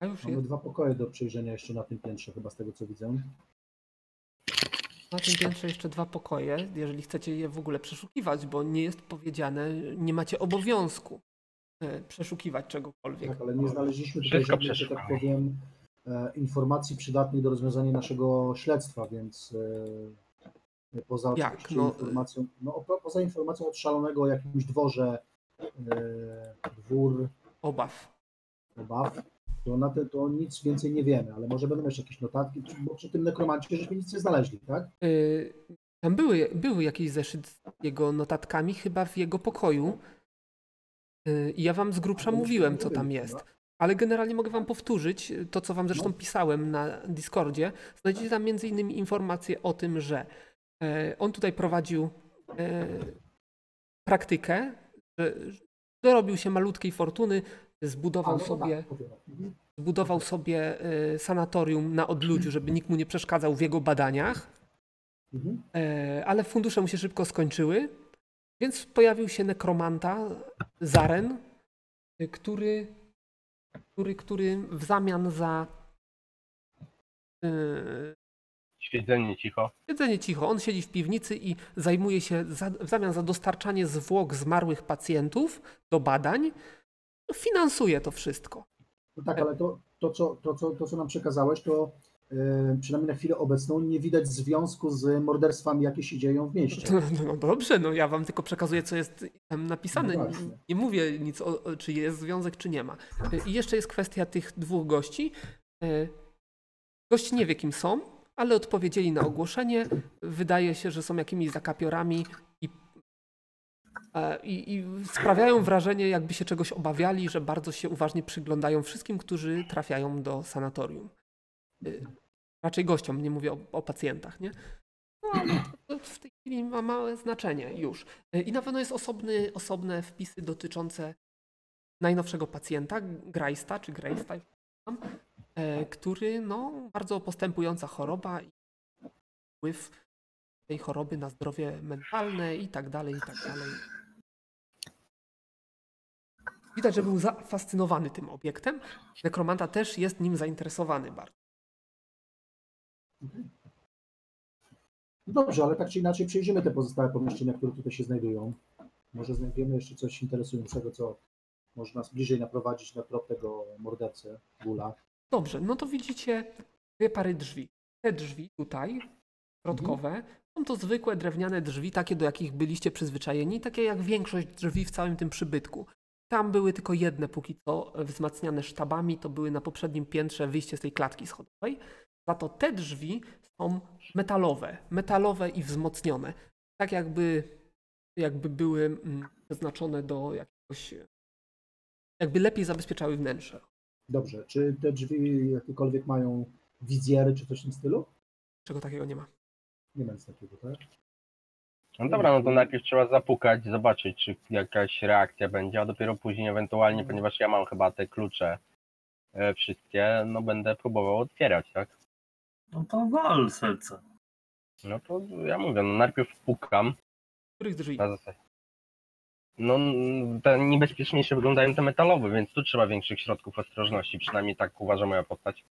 A już Mamy jest. dwa pokoje do przejrzenia jeszcze na tym piętrze, chyba z tego co widzę. Na tym piętrze jeszcze dwa pokoje, jeżeli chcecie je w ogóle przeszukiwać, bo nie jest powiedziane, nie macie obowiązku e, przeszukiwać czegokolwiek. Tak, ale nie znaleźliśmy tutaj Wszystko żadnych, że tak przeszukamy. powiem, e, informacji przydatnych do rozwiązania naszego śledztwa, więc e, poza Jak? oczywiście No, informacją, no, poza informacją od szalonego o jakimś dworze, e, dwór Obaw. obaw, to na te, to nic więcej nie wiemy, ale może będą jeszcze jakieś notatki, bo przy tym nekromancie żeśmy nic nie znaleźli, tak? Y, Tam były, były jakieś zeszyt z jego notatkami, chyba w jego pokoju. Y, I ja wam z grubsza mówiłem, co tam jest. Ale generalnie mogę wam powtórzyć to, co wam zresztą No. pisałem na Discordzie. Znajdziecie tam między innymi informacje o tym, że e, on tutaj prowadził e, praktykę, że dorobił się malutkiej fortuny, zbudował no sobie tak, powiem. Mhm. zbudował sobie e, sanatorium na odludziu, żeby nikt mu nie przeszkadzał w jego badaniach. Mhm. E, ale fundusze mu się szybko skończyły, więc pojawił się nekromanta, Zaren, y, który, który, który w zamian za y, Siedzenie cicho. siedzenie cicho, on siedzi w piwnicy i zajmuje się za, w zamian za dostarczanie zwłok zmarłych pacjentów do badań, finansuje to wszystko. No tak, ale to, to, co, to, co, to, co nam przekazałeś, to e, przynajmniej na chwilę obecną nie widać związku z morderstwami, jakie się dzieją w mieście. No, no dobrze, no ja wam tylko przekazuję, co jest tam napisane. No Nie, mówię nic o, o, czy jest związek, czy nie ma. I jeszcze jest kwestia tych dwóch gości. E, Gość nie wie, kim są, ale odpowiedzieli na ogłoszenie. Wydaje się, że są jakimiś zakapiorami i, e, i, i sprawiają wrażenie, jakby się czegoś obawiali, że bardzo się uważnie przyglądają wszystkim, którzy trafiają do sanatorium. E, Raczej gościom, nie mówię o, o pacjentach, nie? No, w tej chwili ma małe znaczenie już. E, I na pewno jest osobny, osobne wpisy dotyczące najnowszego pacjenta, Grajsta czy Grejsta, e, który, no, bardzo postępująca choroba i wpływ tej choroby na zdrowie mentalne i tak dalej, i tak dalej. Widać, że był zafascynowany tym obiektem. Nekromanta też jest nim zainteresowany bardzo. Dobrze, ale tak czy inaczej przejrzymy te pozostałe pomieszczenia, które tutaj się znajdują. Może znajdziemy jeszcze coś interesującego, co może nas bliżej naprowadzić na trop tego mordercy, Gula. Dobrze, no to widzicie dwie pary drzwi. Te drzwi tutaj, środkowe, są to zwykłe drewniane drzwi, takie do jakich byliście przyzwyczajeni, takie jak większość drzwi w całym tym przybytku. Tam były tylko jedne póki co wzmacniane sztabami, to były na poprzednim piętrze wyjście z tej klatki schodowej. Za to te drzwi są metalowe, metalowe i wzmocnione. Tak jakby, jakby były mm, przeznaczone do jakiegoś, jakby lepiej zabezpieczały wnętrze. Dobrze, czy te drzwi jakiekolwiek mają wizjery, czy coś w tym stylu? Czego takiego nie ma. Nie ma nic takiego, tak? No dobra, no to najpierw trzeba zapukać, zobaczyć, czy jakaś reakcja będzie, a dopiero później ewentualnie, ponieważ ja mam chyba te klucze e, wszystkie, no będę próbował otwierać, tak? No to wal serce. No to ja mówię, no najpierw pukam Których drzwi? na zasadzie. No te niebezpieczniejsze wyglądają te metalowe, więc tu trzeba większych środków ostrożności, przynajmniej tak uważa moja postać.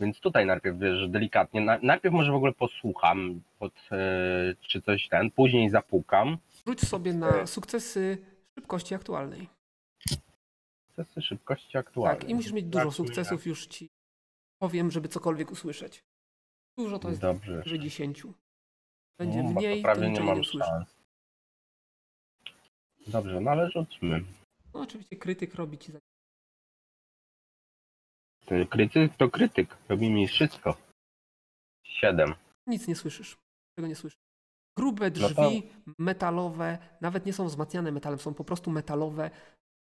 Więc tutaj najpierw wiesz, delikatnie, na, najpierw może w ogóle posłucham, pod, e, czy coś ten, później zapukam. Rzuć sobie na sukcesy szybkości aktualnej. Testy szybkości aktualnej. Tak, i musisz mieć dużo Tak, sukcesów, już ci powiem, żeby cokolwiek usłyszeć. Dużo to jest Dobrze. że 10. Będzie No, to mniej, to prawie nie niczego nie mam usłyszę. szans. Dobrze, no ale rzućmy. No oczywiście krytyk robi ci za... Ty, Krytyk to krytyk, robi mi wszystko. Siedem. Nic nie słyszysz. Czego nie słyszysz. Grube No to- drzwi, metalowe, nawet nie są wzmacniane metalem, są po prostu metalowe.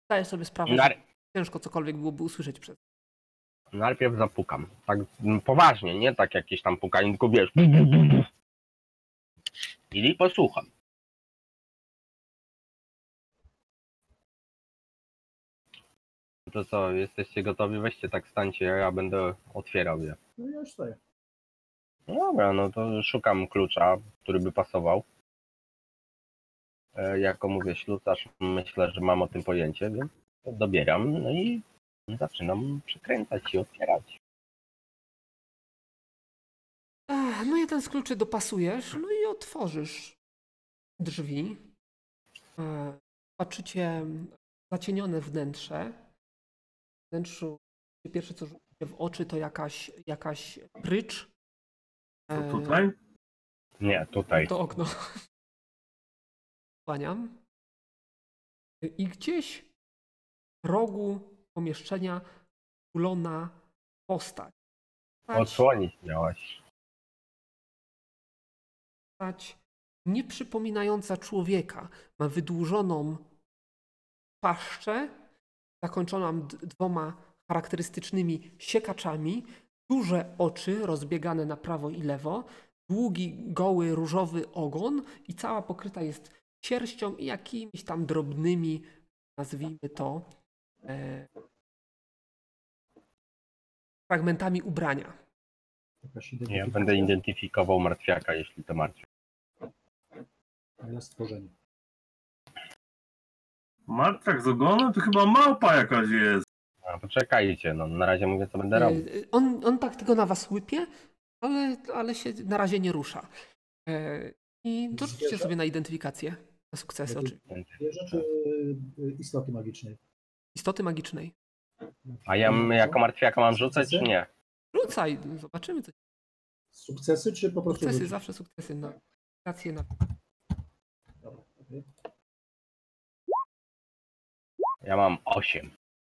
Zdajesz sobie sprawę, Nar- że ciężko cokolwiek byłoby usłyszeć przez najpierw zapukam. Tak mm, poważnie, nie tak jakieś tam pukanie, tylko wiesz. I posłucham. To co, jesteście gotowi? Weźcie tak stańcie, ja będę otwierał je. No ja już stoję. No dobra, no to szukam klucza, który by pasował. E, jako mówię ślusarz, myślę, że mam o tym pojęcie, więc dobieram. No i Zaczynam przekręcać i otwierać. Ach, No jeden z kluczy dopasujesz, no i otworzysz drzwi. E, Patrzycie zacienione wnętrze. Wnętrzu pierwsze co rzuci się w oczy to jakaś, jakaś prycz. To E, tutaj? Nie, tutaj. To okno. Kłaniam. I gdzieś w rogu pomieszczenia kulona postać. Postać- Odsłonić miałaś. postać nieprzypominająca człowieka. Ma wydłużoną paszczę, zakończoną d- dwoma charakterystycznymi siekaczami, duże oczy rozbiegane na prawo i lewo, długi, goły, różowy ogon i cała pokryta jest sierścią i jakimiś tam drobnymi, nazwijmy to, e, fragmentami ubrania. Ja będę identyfikował martwiaka, jeśli to martwiak. ja stworzenie. Martwiak z ogonem? To chyba małpa jakaś jest. A, poczekajcie, no na razie mówię, co będę E, robił. On, on tak tylko na was łypie, ale, ale się na razie nie rusza. E, I dorzućcie sobie na identyfikację. Na sukcesy Jakie- oczywiście. Zwierzę czy y, istoty magicznej? Istoty magicznej. A ja m- jako martwiaka mam rzucać, czy nie? Rzucaj, zobaczymy co. Sukcesy czy po prostu Sukcesy, rzucić? zawsze sukcesy. Na na Dobra, okej. Ja mam 8.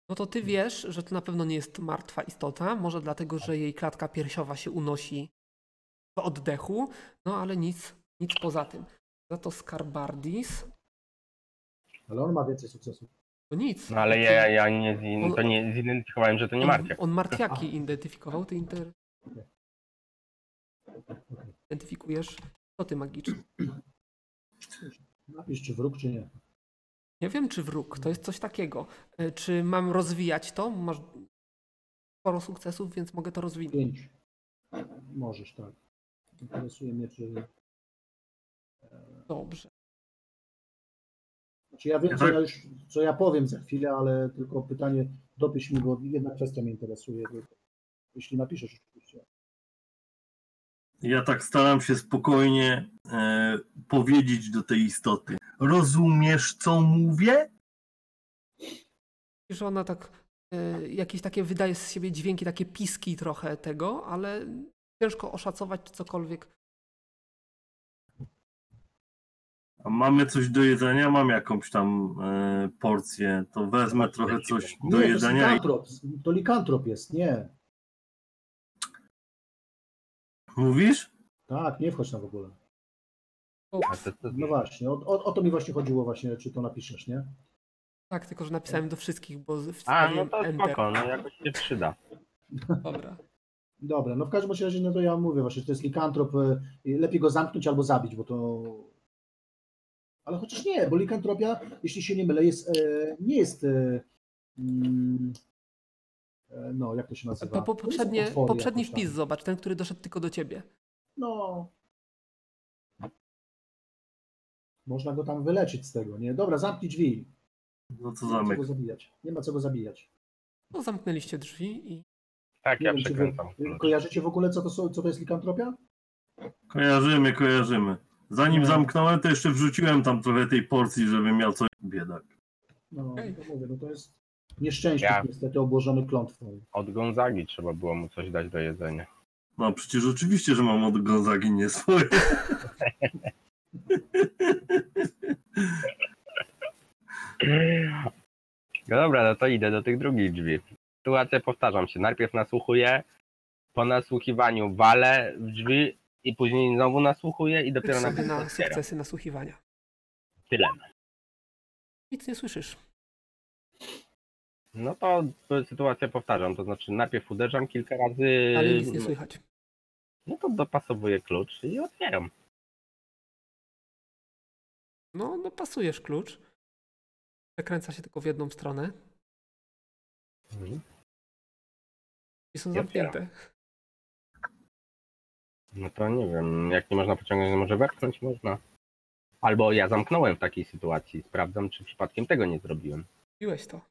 No to ty wiesz, że to na pewno nie jest martwa istota, może dlatego, że jej klatka piersiowa się unosi do oddechu, no ale nic, nic poza tym. Za to Skarbardis Ale on ma więcej sukcesów. to nic. No ale ja, ja nie, zin- to nie zidentyfikowałem, że to nie martwiak. on martwiaki identyfikował, ty inter... Identyfikujesz istoty magiczne. Napisz czy wróg, czy nie. Nie wiem, czy wróg, to jest coś takiego. E, Czy mam rozwijać to? Masz sporo sukcesów, więc mogę to rozwinąć. Pięć. Możesz, tak. Interesuje mnie, czy... Dobrze. Znaczy ja wiem, Ja co tak- ja już, co ja powiem za chwilę, ale tylko pytanie dopisz mi, bo jedna kwestia mnie interesuje. Jeśli napiszesz oczywiście. Ja tak staram się spokojnie e, powiedzieć do tej istoty. Rozumiesz, co mówię? Że ona tak, e, jakieś takie wydaje z siebie dźwięki, takie piski trochę tego, ale ciężko oszacować czy cokolwiek. A mamy coś do jedzenia? Mam jakąś tam e, porcję. To wezmę trochę coś Nie, do to jedzenia. I... likantrop. To likantrop jest, nie. Mówisz? Tak, nie wchodź tam w ogóle. No właśnie, o, o, o to mi właśnie chodziło właśnie, czy to napiszesz, nie? Tak, tylko że napisałem do wszystkich, bo a, no wstawiłem to enter. spoko, no jakoś się przyda. Dobra. Dobra, no w każdym razie, no to ja mówię właśnie, że to jest likantrop, e, lepiej go zamknąć albo zabić, bo to... Ale chociaż nie, bo likantropia, jeśli się nie mylę, jest, e, nie jest... E, mm, e, no, jak to się nazywa? To po, To poprzednie, poprzedni jakoś tam. wpis zobacz, ten, który doszedł tylko do ciebie. No. Można go tam wyleczyć z tego, nie? Dobra, zamknij drzwi. No co Nie ma co go zabijać. Nie ma co go zabijać. No zamknęliście drzwi i Tak, Nie ja wiem, czy wy przekręcam. kojarzycie w ogóle, co to, są, co to jest likantropia? Kojarzymy, kojarzymy. Zanim No. zamknąłem, to jeszcze wrzuciłem tam trochę tej porcji, żeby miał coś biedak. No, Okej. to mówię, no to jest nieszczęście Ja- niestety obłożony klątwą. Od Gonzagi trzeba było mu coś dać do jedzenia. No przecież oczywiście, że mam od Gonzagi nie swoje. No dobra, no to idę do tych drugich drzwi. Sytuację powtarzam się. Najpierw nasłuchuję, po nasłuchiwaniu walę w drzwi i później znowu nasłuchuję i dopiero na na sukcesy nasłuchiwania. Tyle. Nic nie słyszysz. No to sytuację powtarzam, to znaczy najpierw uderzam kilka razy, Ale nic nie słychać. no to dopasowuję klucz i otwieram. No, no pasujesz klucz. Przekręca się tylko w jedną stronę Mhm. i są otwieram. zamknięte. No to nie wiem, jak nie można pociągnąć, to może wepchnąć można. Albo ja zamknąłem w takiej sytuacji, sprawdzam, czy przypadkiem tego nie zrobiłem. Piłeś to.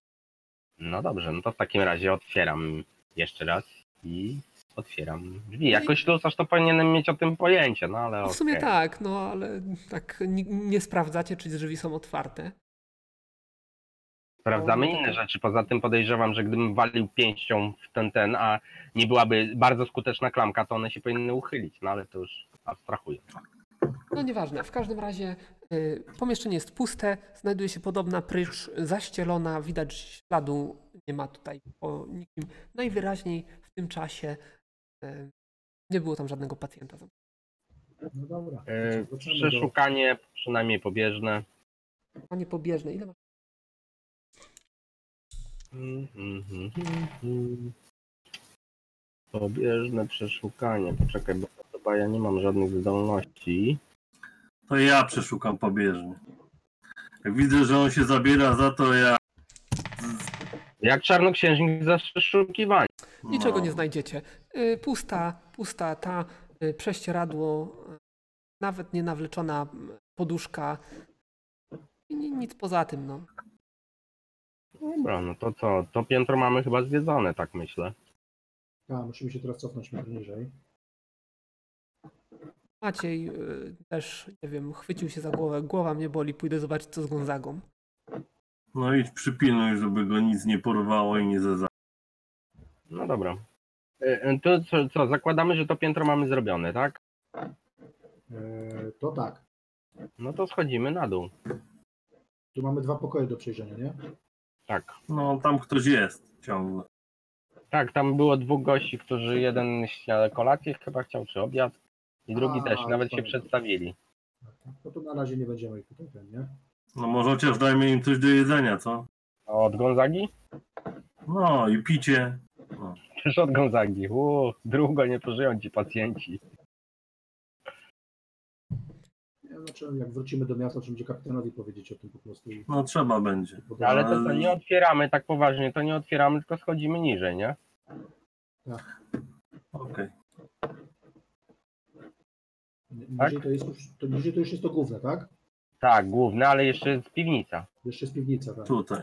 No dobrze, no to w takim razie otwieram jeszcze raz i otwieram drzwi. Jako ślusarz to powinienem mieć o tym pojęcie, no ale No w sumie okej. tak, no ale tak ni- nie sprawdzacie, czy drzwi są otwarte. Sprawdzamy No, no inne rzeczy. Poza tym podejrzewam, że gdybym walił pięścią w ten, ten, a nie byłaby bardzo skuteczna klamka, to one się powinny uchylić, no ale to już abstrahuję. No nieważne, w każdym razie y, pomieszczenie jest puste, znajduje się podobna prycz zaścielona, widać śladu, nie ma tutaj po nikim. Najwyraźniej w tym czasie nie było tam żadnego pacjenta. No dobra. Yy, Wracamy do- przeszukanie przynajmniej pobieżne. Panie pobieżne, ile masz? Mhm. Pobieżne przeszukanie. Poczekaj, bo chyba ja nie mam żadnych zdolności. To ja przeszukam pobieżnie. Jak widzę, że on się zabiera za to, ja. Jak czarnoksiężnik za przeszukiwanie. Niczego nie znajdziecie. Y, Pusta, pusta ta y, prześcieradło, y, nawet nie nawleczona poduszka. Nic poza tym, no. Dobra, no to co? To piętro mamy chyba zwiedzone, tak myślę. A, musimy się teraz cofnąć niżej. Maciej y, też, nie wiem, chwycił się za głowę. Głowa mnie boli, pójdę zobaczyć, co z Gonzagą. No i przypilnuj, żeby go nic nie porwało i nie zeza. No dobra. Y, y, To co, co, zakładamy, że to piętro mamy zrobione, tak? E, to tak. No to schodzimy na dół. Tu mamy dwa pokoje do przejrzenia, nie? Tak. No tam ktoś jest ciągle. Tak, tam było dwóch gości, którzy jeden śnia- kolację chyba chciał, czy obiad, i drugi A, też, nawet się przedstawili. No to na razie nie będziemy ich tutaj ten, nie? No może chociaż dajmy im coś do jedzenia, co? A od Gonzagi? No i picie. Też od Gonzagi. Uuu, długo nie pożyją ci pacjenci. Nie, Znaczy, jak wrócimy do miasta, to będzie kapitanowi powiedzieć o tym po prostu. i No trzeba będzie. Ale to co, nie otwieramy tak poważnie, to nie otwieramy, tylko schodzimy niżej, nie? Okej. Niżej to, jest już, to niżej to już jest to główne, tak? Tak, główne, ale jeszcze jest piwnica. Jeszcze jest piwnica, tak? Tutaj.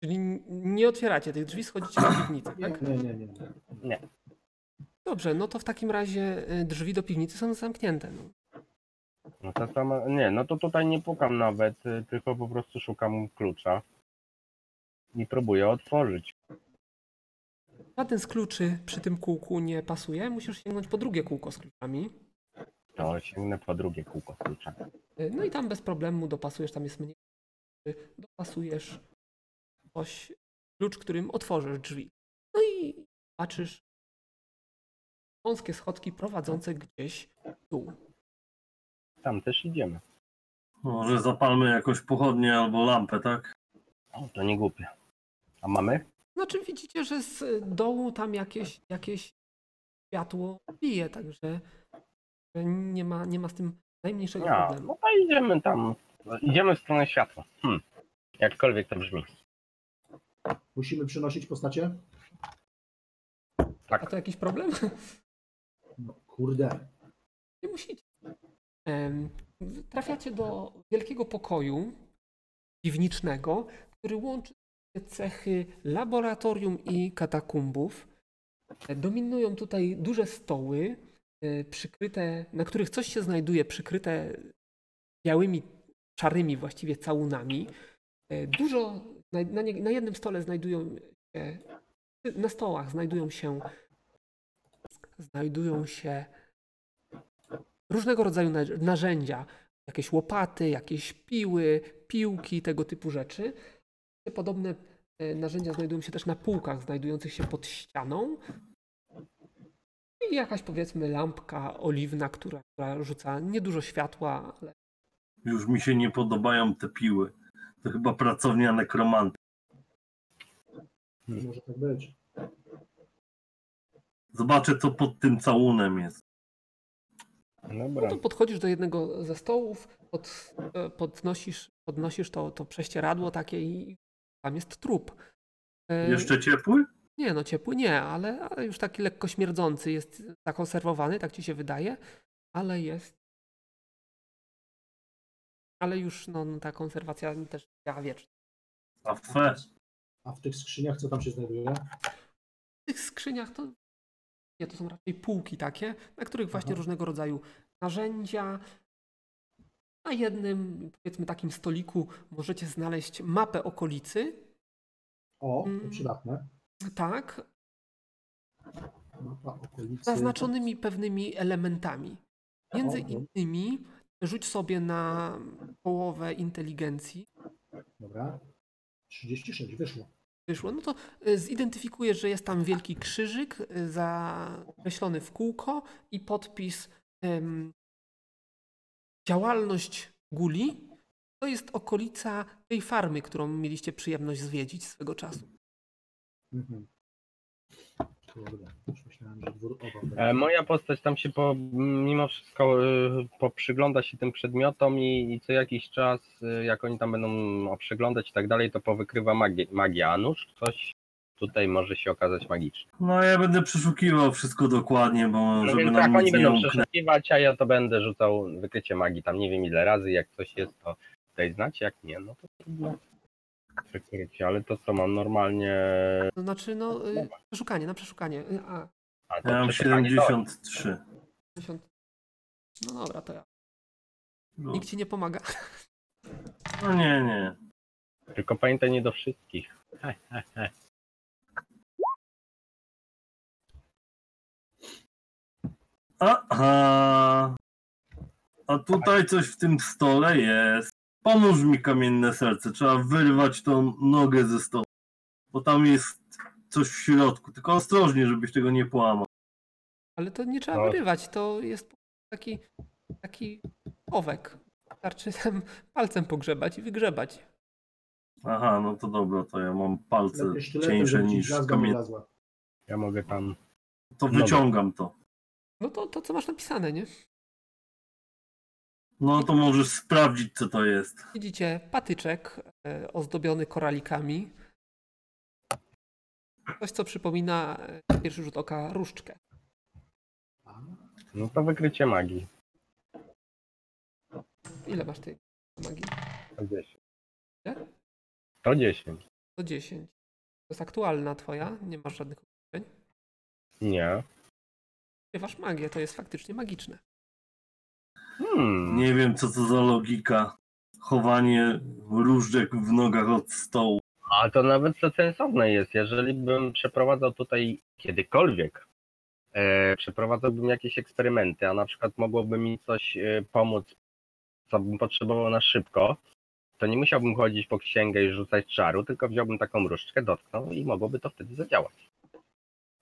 Czyli nie otwieracie tych drzwi, schodzicie do piwnicy, tak? nie, nie, nie. nie. Dobrze, no to w takim razie y, drzwi do piwnicy są zamknięte. No. No to sama, nie, no to tutaj nie pukam nawet, y, tylko po prostu szukam klucza. I próbuję otworzyć. Żaden z kluczy przy tym kółku nie pasuje, musisz sięgnąć po drugie kółko z kluczami. To sięgnę po drugie kółko klucza. Y, No i tam bez problemu dopasujesz, tam jest mniej. Dopasujesz coś, klucz, którym otworzysz drzwi. No i patrzysz wąskie schodki prowadzące gdzieś w dół. Tam też idziemy. Może zapalmy jakąś pochodnię albo lampę, tak? O, to nie głupie. A mamy? Znaczy widzicie, że z dołu tam jakieś, jakieś światło bije, także że nie ma, nie ma z tym najmniejszego Ja, problemu. no to idziemy tam. Idziemy w stronę światła. Hmm. Jakkolwiek to brzmi. Musimy przynosić postacie? A to jakiś problem? No, kurde. Nie musicie. Trafiacie do wielkiego pokoju piwniczego, który łączy cechy laboratorium i katakumbów. E, Dominują tutaj duże stoły, przykryte, na których coś się znajduje, przykryte białymi, szarymi właściwie całunami. E, Dużo, na, na, nie- na jednym stole znajdują się, na stołach znajdują się, znajdują się różnego rodzaju na- narzędzia, jakieś łopaty, jakieś piły, piłki, tego typu rzeczy. Podobne e, narzędzia znajdują się też na półkach znajdujących się pod ścianą. I jakaś powiedzmy lampka oliwna, która, która rzuca niedużo światła, ale Już mi się nie podobają te piły. To chyba pracownia nekromanta. Może tak być. Zobaczę, co pod tym całunem jest. no Dobra. to podchodzisz do jednego ze stołów, pod, e, podnosisz, podnosisz to, to prześcieradło takie i tam jest trup. E, Jeszcze ciepły? Nie, no ciepły nie, ale, ale już taki lekko śmierdzący jest zakonserwowany, tak ci się wydaje, ale jest. Ale już no, no, ta konserwacja też działa wiecznie. A fe. A w tych skrzyniach co tam się znajduje? W tych skrzyniach to nie, to są raczej półki takie, na których właśnie Aha. różnego rodzaju narzędzia. Na jednym, powiedzmy, takim stoliku możecie znaleźć mapę okolicy. O, to Mm. przydatne. Tak, zaznaczonymi pewnymi elementami. Między innymi rzuć sobie na połowę inteligencji. Dobra. 36, wyszło. Wyszło, no to y, zidentyfikujesz, że jest tam wielki krzyżyk y, zakreślony w kółko i podpis em, działalność guli. To jest okolica tej farmy, którą mieliście przyjemność zwiedzić swego czasu. Mhm. Kurde, już myślałem, że dwór owa. E, moja postać tam się po, mimo wszystko y, poprzygląda się tym przedmiotom i, i co jakiś czas, y, jak oni tam będą przeglądać i tak dalej, to powykrywa magię, magię. A nuż coś tutaj może się okazać magiczne. No ja będę przeszukiwał wszystko dokładnie, bo No żeby więc nam nic oni nie będą przeszukiwać, a ja to będę rzucał wykrycie magii tam nie wiem ile razy, jak coś jest to tutaj znacie, jak nie, no to trudno. Przekrycie, ale to co mam normalnie. To znaczy, no, y, przeszukanie, na przeszukanie. Y, A, A to Ja mam przeszukanie to- 73. 50. No dobra, to ja. No, Nikt ci nie pomaga. no nie, nie. Tylko pamiętaj nie do wszystkich. Aha. A tutaj coś w tym stole jest. Pomóż mi kamienne serce. Trzeba wyrwać tą nogę ze stołu. Bo tam jest coś w środku. Tylko ostrożnie, żebyś tego nie połamał. Ale to nie trzeba No. wyrywać, to jest taki, taki owek. Wystarczy tam palcem pogrzebać i wygrzebać. Aha, no to dobra, to ja mam palce Lepiej cieńsze niż wlazła. Ja mogę tam. To Dobra. wyciągam to. No to, to co masz napisane, nie? No to możesz sprawdzić, co to jest. Widzicie patyczek e, ozdobiony koralikami. Coś, co przypomina e, na pierwszy rzut oka różdżkę. No to wykrycie magii. Ile masz tej magii? 110. Ile? 110. To 10. To jest aktualna twoja, nie masz żadnych ograniczeń. Nie. Śpiewasz magię, to jest faktycznie magiczne. Hmm. Nie wiem, co to za logika. Chowanie różdżek w nogach od stołu. A to nawet to sensowne jest. Jeżeli bym przeprowadzał tutaj kiedykolwiek, e, przeprowadzałbym jakieś eksperymenty, a na przykład mogłoby mi coś e, pomóc, co bym potrzebował na szybko, to nie musiałbym chodzić po księgę i rzucać czaru, tylko wziąłbym taką różdżkę, dotknął i mogłoby to wtedy zadziałać.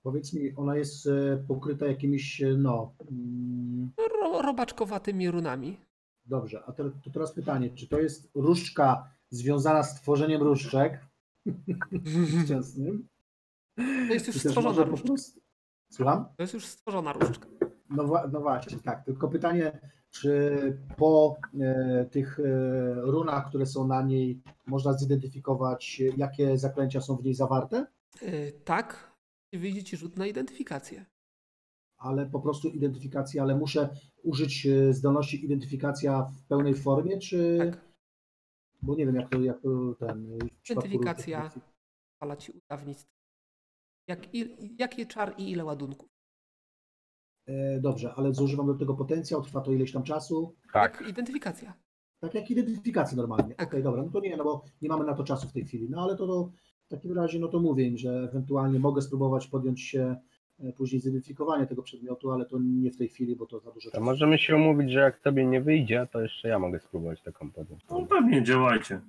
Powiedz mi, ona jest e, pokryta jakimiś, e, no. mm, No, Ro, robaczkowatymi runami. Dobrze, a te, to teraz pytanie, czy to jest różdżka związana z tworzeniem różdżek ciasnym? To jest już Czy stworzona różdżka. prostu... Słucham? To jest już stworzona różdżka. No, no właśnie, tak. Tylko pytanie, czy po e, tych e, runach, które są na niej, można zidentyfikować, jakie zaklęcia są w niej zawarte? E, Tak, i wyjdzie ci rzut na identyfikację. Ale po prostu identyfikacja, ale muszę użyć e, zdolności identyfikacja w pełnej formie, czy... Tak, Bo nie wiem, jak to, jak to ten... przypadku Identyfikacja. pozwala ci ujawnić. Jak, i, jaki czar i ile ładunków. E, Dobrze, ale zużywam do tego potencjał, trwa to ileś tam czasu. Tak. identyfikacja. Tak jak identyfikacja normalnie. Tak. Okej, dobra, no to nie, no bo nie mamy na to czasu w tej chwili. No ale to, to w takim razie, no to mówię im, że ewentualnie mogę spróbować podjąć się e, później zidentyfikowania tego przedmiotu, ale to nie w tej chwili, bo to za dużo To czasu. możemy się umówić, że jak tobie nie wyjdzie, to jeszcze ja mogę spróbować taką podjąć. No pewnie, działajcie.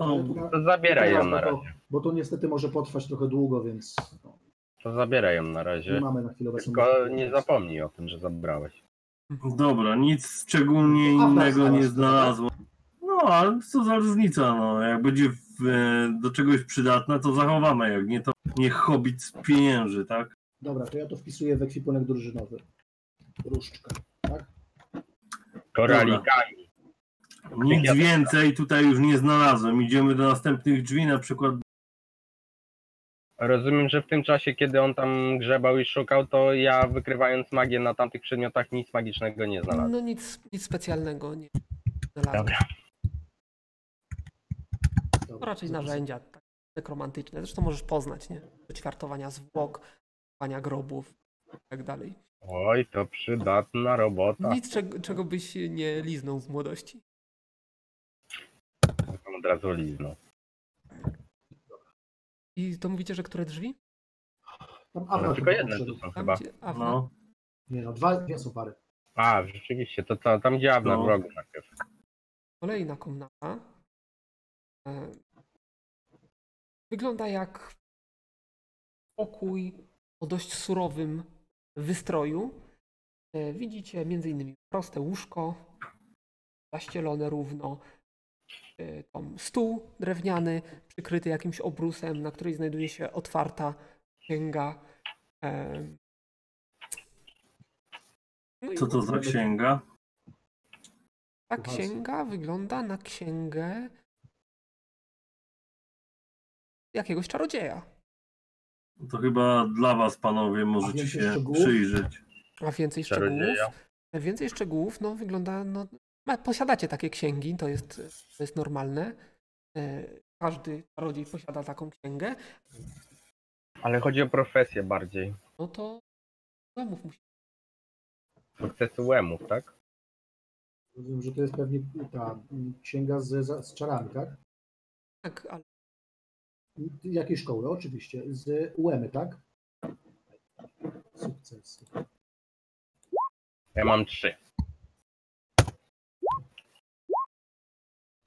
No, to zabieraj ją na bo to- razie. Bo to niestety może potrwać trochę długo, więc no, To zabieraj ją na nie razie. mamy na chwilę obecną. Tylko nie zapomnij o tym, że zabrałeś. dobra, nic szczególnie innego nie znalazł, znalazło. No, ale co za różnica, no. Jak będzie w, do czegoś przydatne, to zachowamy. Jak nie, to niech hobbit z pienięży, tak? Dobra, to ja to wpisuję w ekwipunek drużynowy. Różdżka, tak? Koralikami. Nic więcej tutaj już nie znalazłem. Idziemy do następnych drzwi, na przykład Rozumiem, że w tym czasie, kiedy on tam grzebał i szukał, to ja wykrywając magię na tamtych przedmiotach nic magicznego nie znalazłem. No nic, nic specjalnego nie znalazłem. Dobra. To raczej narzędzia. Tak. nekromantyczne. Zresztą możesz poznać, nie? Ćwiartowania zwłok, kopania grobów i tak dalej. Oj, to przydatna robota. Nic, czego, czego byś nie liznął w młodości. Tam Od razu lizną. I to mówicie, że które drzwi? Tam Ale Awra tylko chyba jedne tu są Tam, chyba. gdzie Awna. No, Nie no, dwa, dwie są pary. A, rzeczywiście, to, to tam gdzie Awna No. w rogu najpierw. Kolejna komnata. E, Wygląda jak pokój o dość surowym wystroju. E, Widzicie m.in. proste łóżko, zaścielone równo, e, tam stół drewniany, przykryty jakimś obrusem, na której znajduje się otwarta księga. No co to za księga? Ta księga wygląda na księgę jakiegoś czarodzieja. To chyba dla was, panowie, możecie się szczegółów? przyjrzeć. A więcej szczegółów? Czarodzieja. Więcej szczegółów, no wygląda, no, posiadacie takie księgi, to jest, to jest normalne. E, Każdy czarodziej posiada taką księgę, Ale chodzi o profesję bardziej. no to mów musi. Łemów, tak? Rozumiem, że to jest pewnie ta księga z, z, z czarami, tak? Tak, ale Jakiej szkoły? Oczywiście. Z UEMy, tak? Sukces. Ja mam trzy.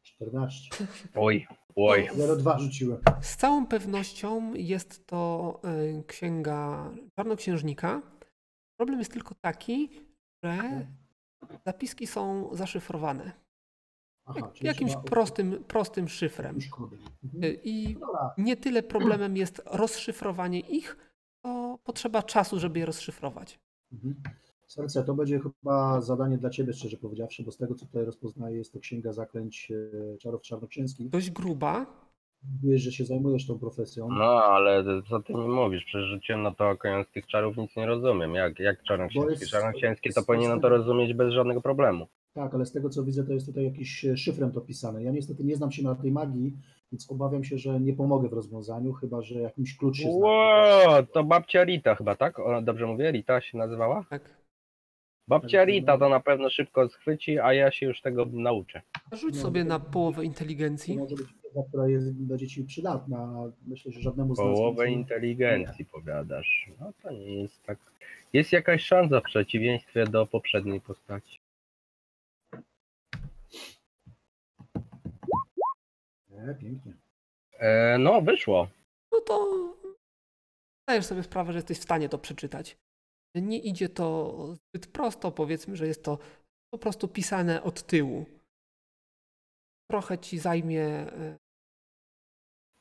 14. Oj, oj. 0,2 rzuciłem. z całą pewnością jest to e, księga czarnoksiężnika. Problem jest tylko taki, że zapiski są zaszyfrowane. Aha, jakimś prostym, prostym szyfrem. Mhm. Y, I Dobra, nie tyle problemem jest rozszyfrowanie ich, to potrzeba czasu, żeby je rozszyfrować. Mhm. Serce, to będzie chyba zadanie dla Ciebie, szczerze powiedziawszy, bo z tego, co tutaj rozpoznaję, jest to Księga Zaklęć e, Czarów Czarnoksięskich. Dość gruba. Wiesz, że się zajmujesz tą profesją. No, ale co ty mi mówisz? Przecież rzuciłem na to oko, ja z tych czarów nic nie rozumiem. Jak, jak czarnoksięskie? jest- Czarnoksięskie to jest- powinienem to rozumieć bez żadnego problemu. Tak, ale z tego, co widzę, to jest tutaj jakiś e, szyfrem to pisane. Ja niestety nie znam się na tej magii, więc obawiam się, że nie pomogę w rozwiązaniu, chyba że jakimś klucz się zna. Ło, to babcia Rita chyba, tak? O, dobrze mówię? Rita się nazywała? Tak. Babcia Rita to na pewno szybko schwyci, a ja się już tego nauczę. Rzuć sobie to- na połowę To inteligencji. może być wiedza, która jest, będzie Ci przydatna. a Myślę, że żadnemu z nas Połowę nie- inteligencji powiadasz. No to nie jest tak. Jest jakaś szansa w przeciwieństwie do poprzedniej postaci. Nie, pięknie. E, no, wyszło. No to zdajesz sobie sprawę, że jesteś w stanie to przeczytać. Nie idzie to zbyt prosto, powiedzmy, że jest to po prostu pisane od tyłu. Trochę ci zajmie e,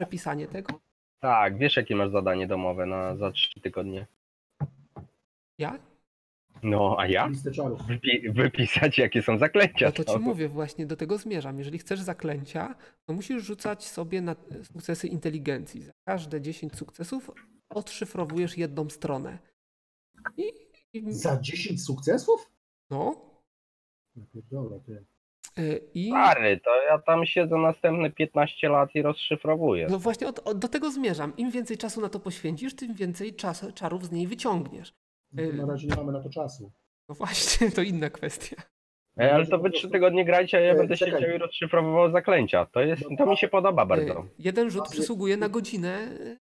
przepisanie tego. Tak, wiesz jakie masz zadanie domowe na za trzy tygodnie. Ja? No, a ja? Listę czarów. Wypi- wypisać jakie są zaklęcia. No to ci mówię, właśnie do tego zmierzam. Jeżeli chcesz zaklęcia, to musisz rzucać sobie na sukcesy inteligencji. Za każde 10 sukcesów odszyfrowujesz jedną stronę. I, i Za 10 sukcesów? no. Ty. e, I Stary, to ja tam siedzę następne 15 lat i rozszyfrowuję. no właśnie od, od, do tego zmierzam. Im więcej czasu na to poświęcisz, tym więcej czas, czarów z niej wyciągniesz. No to Na razie nie mamy na to czasu. No właśnie, to inna kwestia. Ej, ale to wy trzy tygodnie grajcie, a ja E, będę czekaj. siedział i rozszyfrowywał zaklęcia. To jest, to mi się podoba bardzo. E, Jeden rzut przysługuje na godzinę e,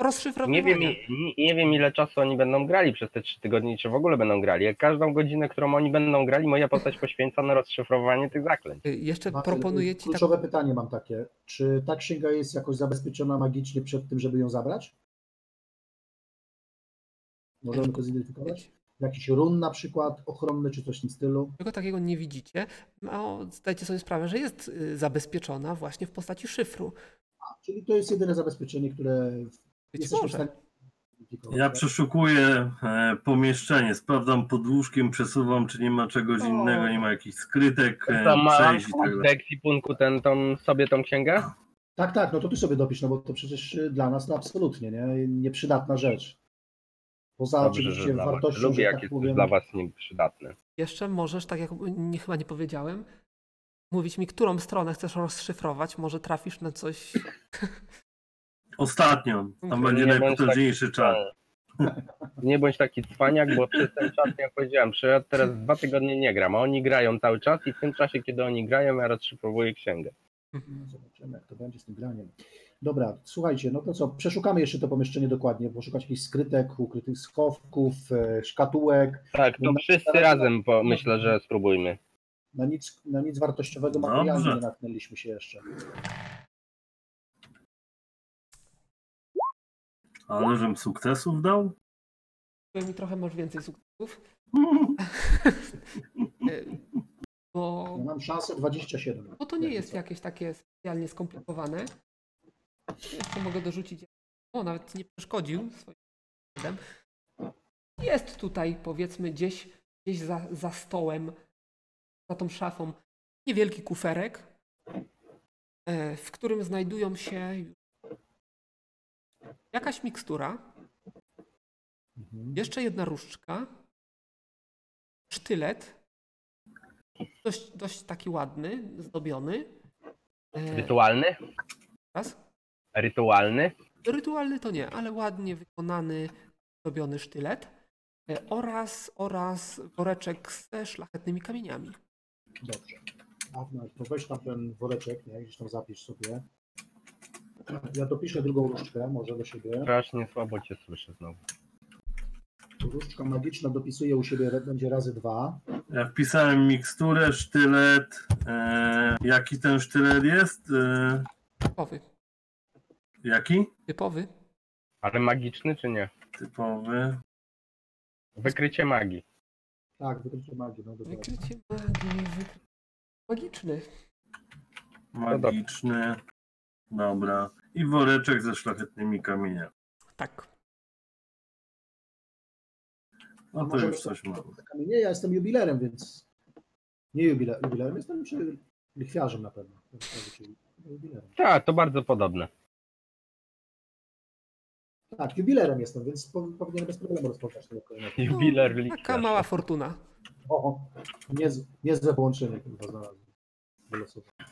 rozszyfrowania. Nie wiem, i- nie, nie wiem ile czasu oni będą grali przez te trzy tygodnie, czy w ogóle będą grali. Jak każdą godzinę, którą oni będą grali, moja postać poświęca na rozszyfrowanie tych zaklęć. E, Jeszcze proponuję ci tak, Kluczowe pytanie mam takie. Czy ta księga jest jakoś zabezpieczona magicznie przed tym, żeby ją zabrać? Możemy to zidentyfikować? Jakiś run na przykład ochronny, czy coś w tym stylu? Czego takiego nie widzicie, no, zdajcie sobie sprawę, że jest y, zabezpieczona właśnie w postaci szyfru. Czyli to jest jedyne zabezpieczenie, które Być jesteśmy w może. stanie Ja tak? przeszukuję e, pomieszczenie, sprawdzam pod łóżkiem, przesuwam, czy nie ma czegoś innego, nie ma jakichś skrytek, e, To ma przejść i tak dalej. ekwipunku ten, tą, sobie tą księgę? Tak, tak, no to ty sobie dopisz, no bo to przecież dla nas to absolutnie nie, nieprzydatna rzecz. Poza Dobrze, że oczywiście dla was. wartością, Lubię że jak tak jest powiem, dla was nieprzydatny. Jeszcze możesz, tak jak nie, chyba nie powiedziałem, mówić mi, którą stronę chcesz rozszyfrować. Może trafisz na coś. Ostatnią. Tam będzie najpotężniejszy czar. Nie bądź taki cwaniak, bo przez ten czas, jak powiedziałem, że ja teraz dwa tygodnie nie gram, a oni grają cały czas i w tym czasie, kiedy oni grają, ja rozszyfrowuję księgę. Zobaczymy, jak to będzie z tym graniem. Dobra, słuchajcie, no to co, przeszukamy jeszcze to pomieszczenie dokładnie, poszukać jakichś skrytek, ukrytych schowków, e, szkatułek. Tak, to No, wszyscy na- razem po, myślę, że spróbujmy. Na nic, na nic wartościowego Dobrze. materiału nie natknęliśmy się jeszcze. Ale żem sukcesów dał? mi trochę masz więcej sukcesów. E, Bo, Ja mam szansę 27. bo to nie jest jakieś takie specjalnie skomplikowane. Jeszcze mogę dorzucić. O, nawet nie przeszkodził swoim. Jest tutaj, powiedzmy, gdzieś, gdzieś za, za stołem, za tą szafą, niewielki kuferek, e, w którym znajdują się jakaś mikstura, Mhm. Jeszcze jedna różdżka. Sztylet. Dość, dość taki ładny, zdobiony. E, Rytualny? raz. Rytualny? Rytualny to nie, ale ładnie wykonany, zdobiony sztylet. E, oraz, oraz woreczek ze szlachetnymi kamieniami. Dobrze. Awna, to weź tam ten woreczek, nie? gdzieś tam zapisz sobie. Ja dopiszę drugą różdżkę, może do siebie. Strasznie słabo cię słyszę znowu. Różdżka magiczna dopisuje u siebie, będzie razy dwa. Ja wpisałem miksturę, sztylet. E, jaki ten sztylet jest? E, Typowy. Jaki? Typowy. Ale magiczny czy nie? Typowy. Wykrycie magii. Tak, wykrycie magii. No, dokładnie. Wykrycie magii. Wykry... Magiczny. Magiczny. Dobra. I woreczek ze szlachetnymi kamieniami. Tak. No to już coś mam. Nie, ja jestem jubilerem, więc nie jubiler, jubilerem, jestem czy lichwiarzem na pewno. Tak, to bardzo podobne. Tak, jubilerem jestem, więc po, powinienem bez problemu rozpocząć tego kolejnego. Jubiler No. Taka mała fortuna. O, niez, niezłe połączenie chyba znalazłem.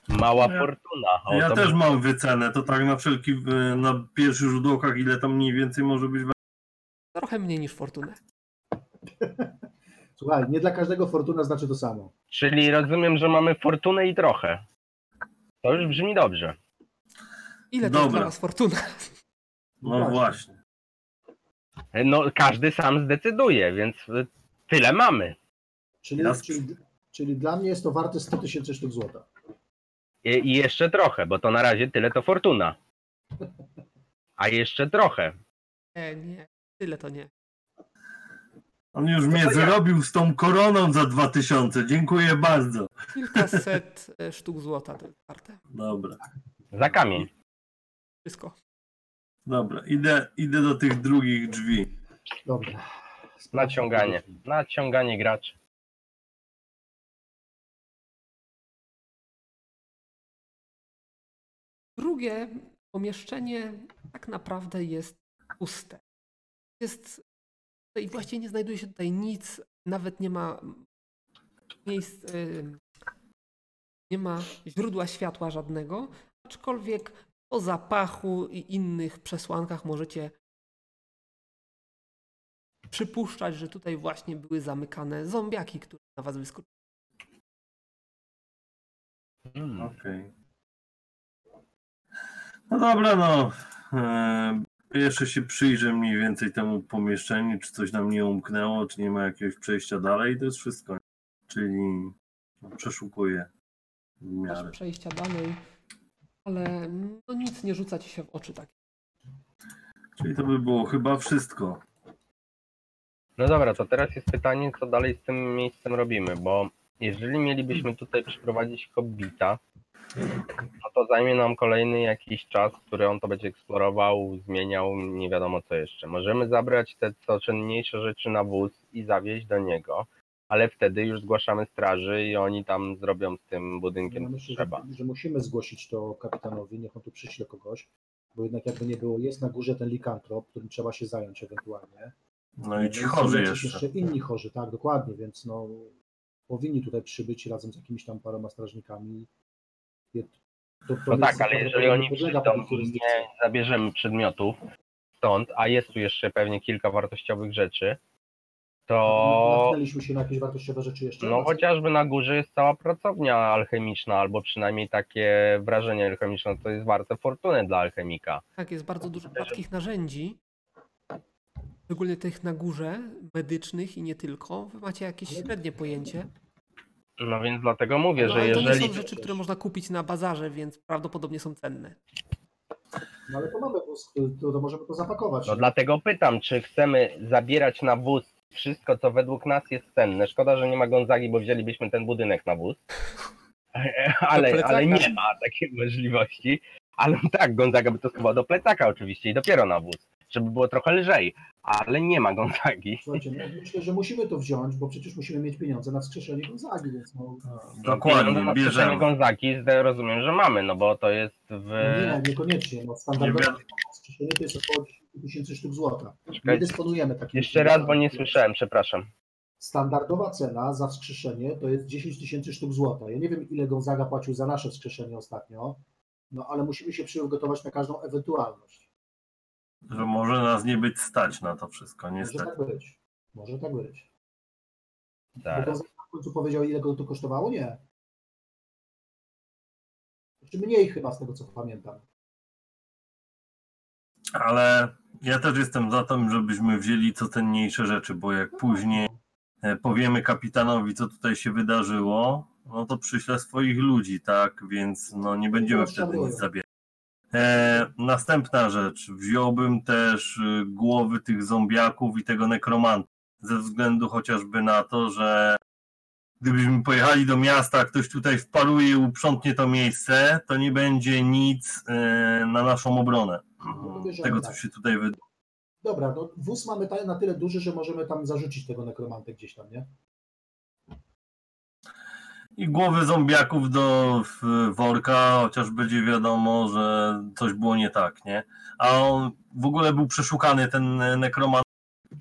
Mała Ja- fortuna. O, Ja też mam wycenę. To tak na wszelki, e, na pierwszych rzut oka, ile tam mniej więcej może być. Trochę mniej niż fortunę. Słuchaj, nie dla każdego fortuna znaczy to samo. Czyli rozumiem, że mamy fortunę i trochę. To już brzmi dobrze. Ile to jest Dobra. dla was fortuna? No właśnie. No, każdy sam zdecyduje, więc y, tyle mamy. Czyli, Ja- czyli, czyli dla mnie jest to warte 100 tysięcy sztuk złota. I, I jeszcze trochę, bo to na razie tyle to fortuna. A jeszcze trochę. Nie, nie. Tyle to nie. On już mnie to ja. zrobił z tą koroną za 2000. Dziękuję bardzo. Kilkaset e, sztuk złota to jest warte. Dobra. Za kamień. Wszystko. Dobra. Idę, idę do tych drugich drzwi. Dobrze. Naciąganie. Naciąganie graczy. Drugie pomieszczenie tak naprawdę jest puste. Jest i właściwie nie znajduje się tutaj nic, nawet nie ma miejsc, y, nie ma źródła światła żadnego, aczkolwiek po zapachu i innych przesłankach możecie przypuszczać, że tutaj właśnie były zamykane zombiaki, które na was wyskoczyły. Mm. Okej. No dobra, no. E, jeszcze się przyjrzę mniej więcej temu pomieszczeniu, czy coś nam nie umknęło, czy nie ma jakiegoś przejścia dalej. To jest wszystko. Czyli no, przeszukuję w Masz miarę. przejścia dalej, ale no nic nie rzuca ci się w oczy tak. Czyli to by było chyba wszystko. No dobra, to teraz jest pytanie, co dalej z tym miejscem robimy, bo jeżeli mielibyśmy tutaj przyprowadzić hobbita, no to zajmie nam kolejny jakiś czas, który on to będzie eksplorował, zmieniał, nie wiadomo co jeszcze. Możemy zabrać te co cenniejsze rzeczy na wóz i zawieźć do niego, ale wtedy już zgłaszamy straży i oni tam zrobią z tym Ja budynkiem co myślę, trzeba. że, że musimy zgłosić to kapitanowi, niech on tu przyśle kogoś, bo jednak jakby nie było, jest na górze ten likantrop, którym trzeba się zająć ewentualnie. No i ci są chorzy jacyś jeszcze. inni chorzy, tak, dokładnie, więc no powinni tutaj przybyć razem z jakimiś tam paroma strażnikami. Je- To, to No miejsce tak, ale jeżeli oni podlega przyjdą pod nie zabierzemy przedmiotów stąd, a jest tu jeszcze pewnie kilka wartościowych rzeczy, to Natknęliśmy się na jakieś wartościowe rzeczy jeszcze? no chociażby na górze jest cała pracownia alchemiczna, albo przynajmniej takie wrażenie alchemiczne, to jest warte fortuny dla alchemika. Tak, jest bardzo dużo rzadkich narzędzi. Szczególnie tych na górze, medycznych i nie tylko. Wy macie jakieś średnie pojęcie. No więc dlatego mówię, No, że ale to nie jeżeli są rzeczy, które można kupić na bazarze, więc prawdopodobnie są cenne. No ale to mamy wóz, to, to możemy to zapakować. No dlatego pytam, czy chcemy zabierać na wóz wszystko, co według nas jest cenne. Szkoda, że nie ma Gonzagi, bo wzięlibyśmy ten budynek na wóz. Ale, ale nie ma takiej możliwości. Ale tak, Gonzaga by to schował do plecaka oczywiście i dopiero na wóz, żeby było trochę lżej. Ale nie ma Gonzagi. Słuchajcie, no, myślę, że musimy to wziąć, bo przecież musimy mieć pieniądze na wskrzeszenie Gonzagi, więc no, Dokładnie, na wskrzeszenie bierzemy. Gonzagi rozumiem, że mamy, no bo to jest w... no nie, niekoniecznie. No, standardowe Nie wskrzeszenie to jest około 10 tysięcy sztuk złota. Nie dysponujemy takim. Jeszcze raz, bo nie słyszałem, przepraszam. Standardowa cena za wskrzeszenie to jest 10 tysięcy sztuk złota. Ja nie wiem, ile Gonzaga płacił za nasze wskrzeszenie ostatnio, no ale musimy się przygotować na każdą ewentualność. Że może nas nie być stać na to wszystko, Może niestety. tak być. Może tak być. Bo Zaraz. Gonzaga w końcu powiedział, ile go to kosztowało? Nie. Czy mniej chyba z tego, co pamiętam. Ale ja też jestem za tym, żebyśmy wzięli co cenniejsze rzeczy, bo jak później e, powiemy kapitanowi, co tutaj się wydarzyło, no to przyśle swoich ludzi, tak? Więc no nie będziemy to wtedy nic zabierać. E, następna rzecz. Wziąłbym też y, głowy tych zombiaków i tego nekromanta. Ze względu chociażby na to, że gdybyśmy pojechali do miasta, ktoś tutaj wparuje i uprzątnie to miejsce, to nie będzie nic e, na naszą obronę. Tego, co tak. się tutaj wydarzy. Dobra, no wóz mamy na tyle duży, że możemy tam zarzucić tego nekromantę gdzieś tam, nie? I głowy zombiaków do worka, chociaż będzie wiadomo, że coś było nie tak, nie? A on w ogóle był przeszukany, ten nekromant,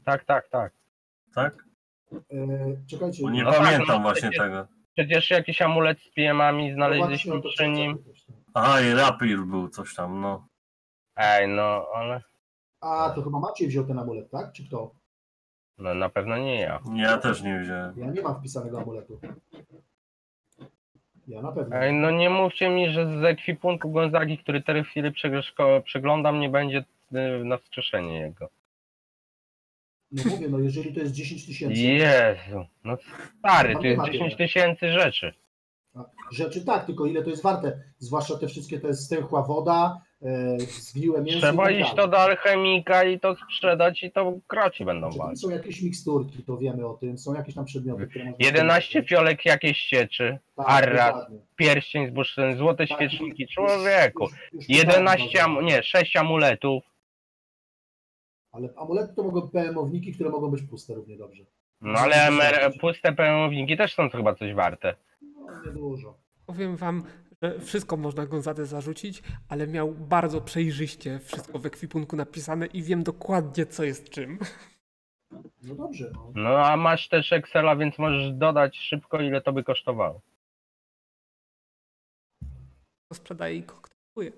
Tak, tak, tak. tak? E, czekajcie. Bo nie No tak, pamiętam no właśnie przecież- tego. Przecież jakiś amulet z PM-ami no znaleźliśmy właśnie o to przy nim. no. Aha, i rapier był coś tam, no. Ej, no, ale A, to chyba Maciej wziął ten amulet, tak? Czy kto? no, na pewno nie ja. Ja też nie wziąłem. Ja nie mam wpisanego amuletu. Ja na pewno. Ej, no nie mówcie mi, że z ekwipunku Gonzagi, który teraz chwilę przegrzeszko- przeglądam, nie będzie y, na wskrzeszenie jego. No mówię, no jeżeli to jest 10 tysięcy Jezu, no stary, nie jest ma 10 tyle. tysięcy rzeczy. rzeczy, tak, tylko ile to jest warte? Zwłaszcza te wszystkie, to jest stęchła woda, e, zgniłe mięso. Trzeba tak iść dalej. to do alchemika i to sprzedać i to kroci będą Znaczy, są jakieś miksturki, to wiemy o tym, są jakieś tam przedmioty, które można 11 fiolek jakieś sieczy, Tak, arras, dokładnie. pierścień z bursztynu, złote Tak, świeczniki, człowieku. już- już 11, tak, amu- nie, 6 amuletów. Ale amulety to mogą PM-owniki, które mogą być puste równie dobrze. No ale emer- puste pełnowniki też są chyba coś warte. No, niedużo. Powiem wam, że wszystko można Gonzadę zarzucić, ale miał bardzo przejrzyście wszystko w ekwipunku napisane i wiem dokładnie, co jest czym. No dobrze, no. No a masz też Excela, więc możesz dodać szybko, ile to by kosztowało. To sprzedaje i koktuje.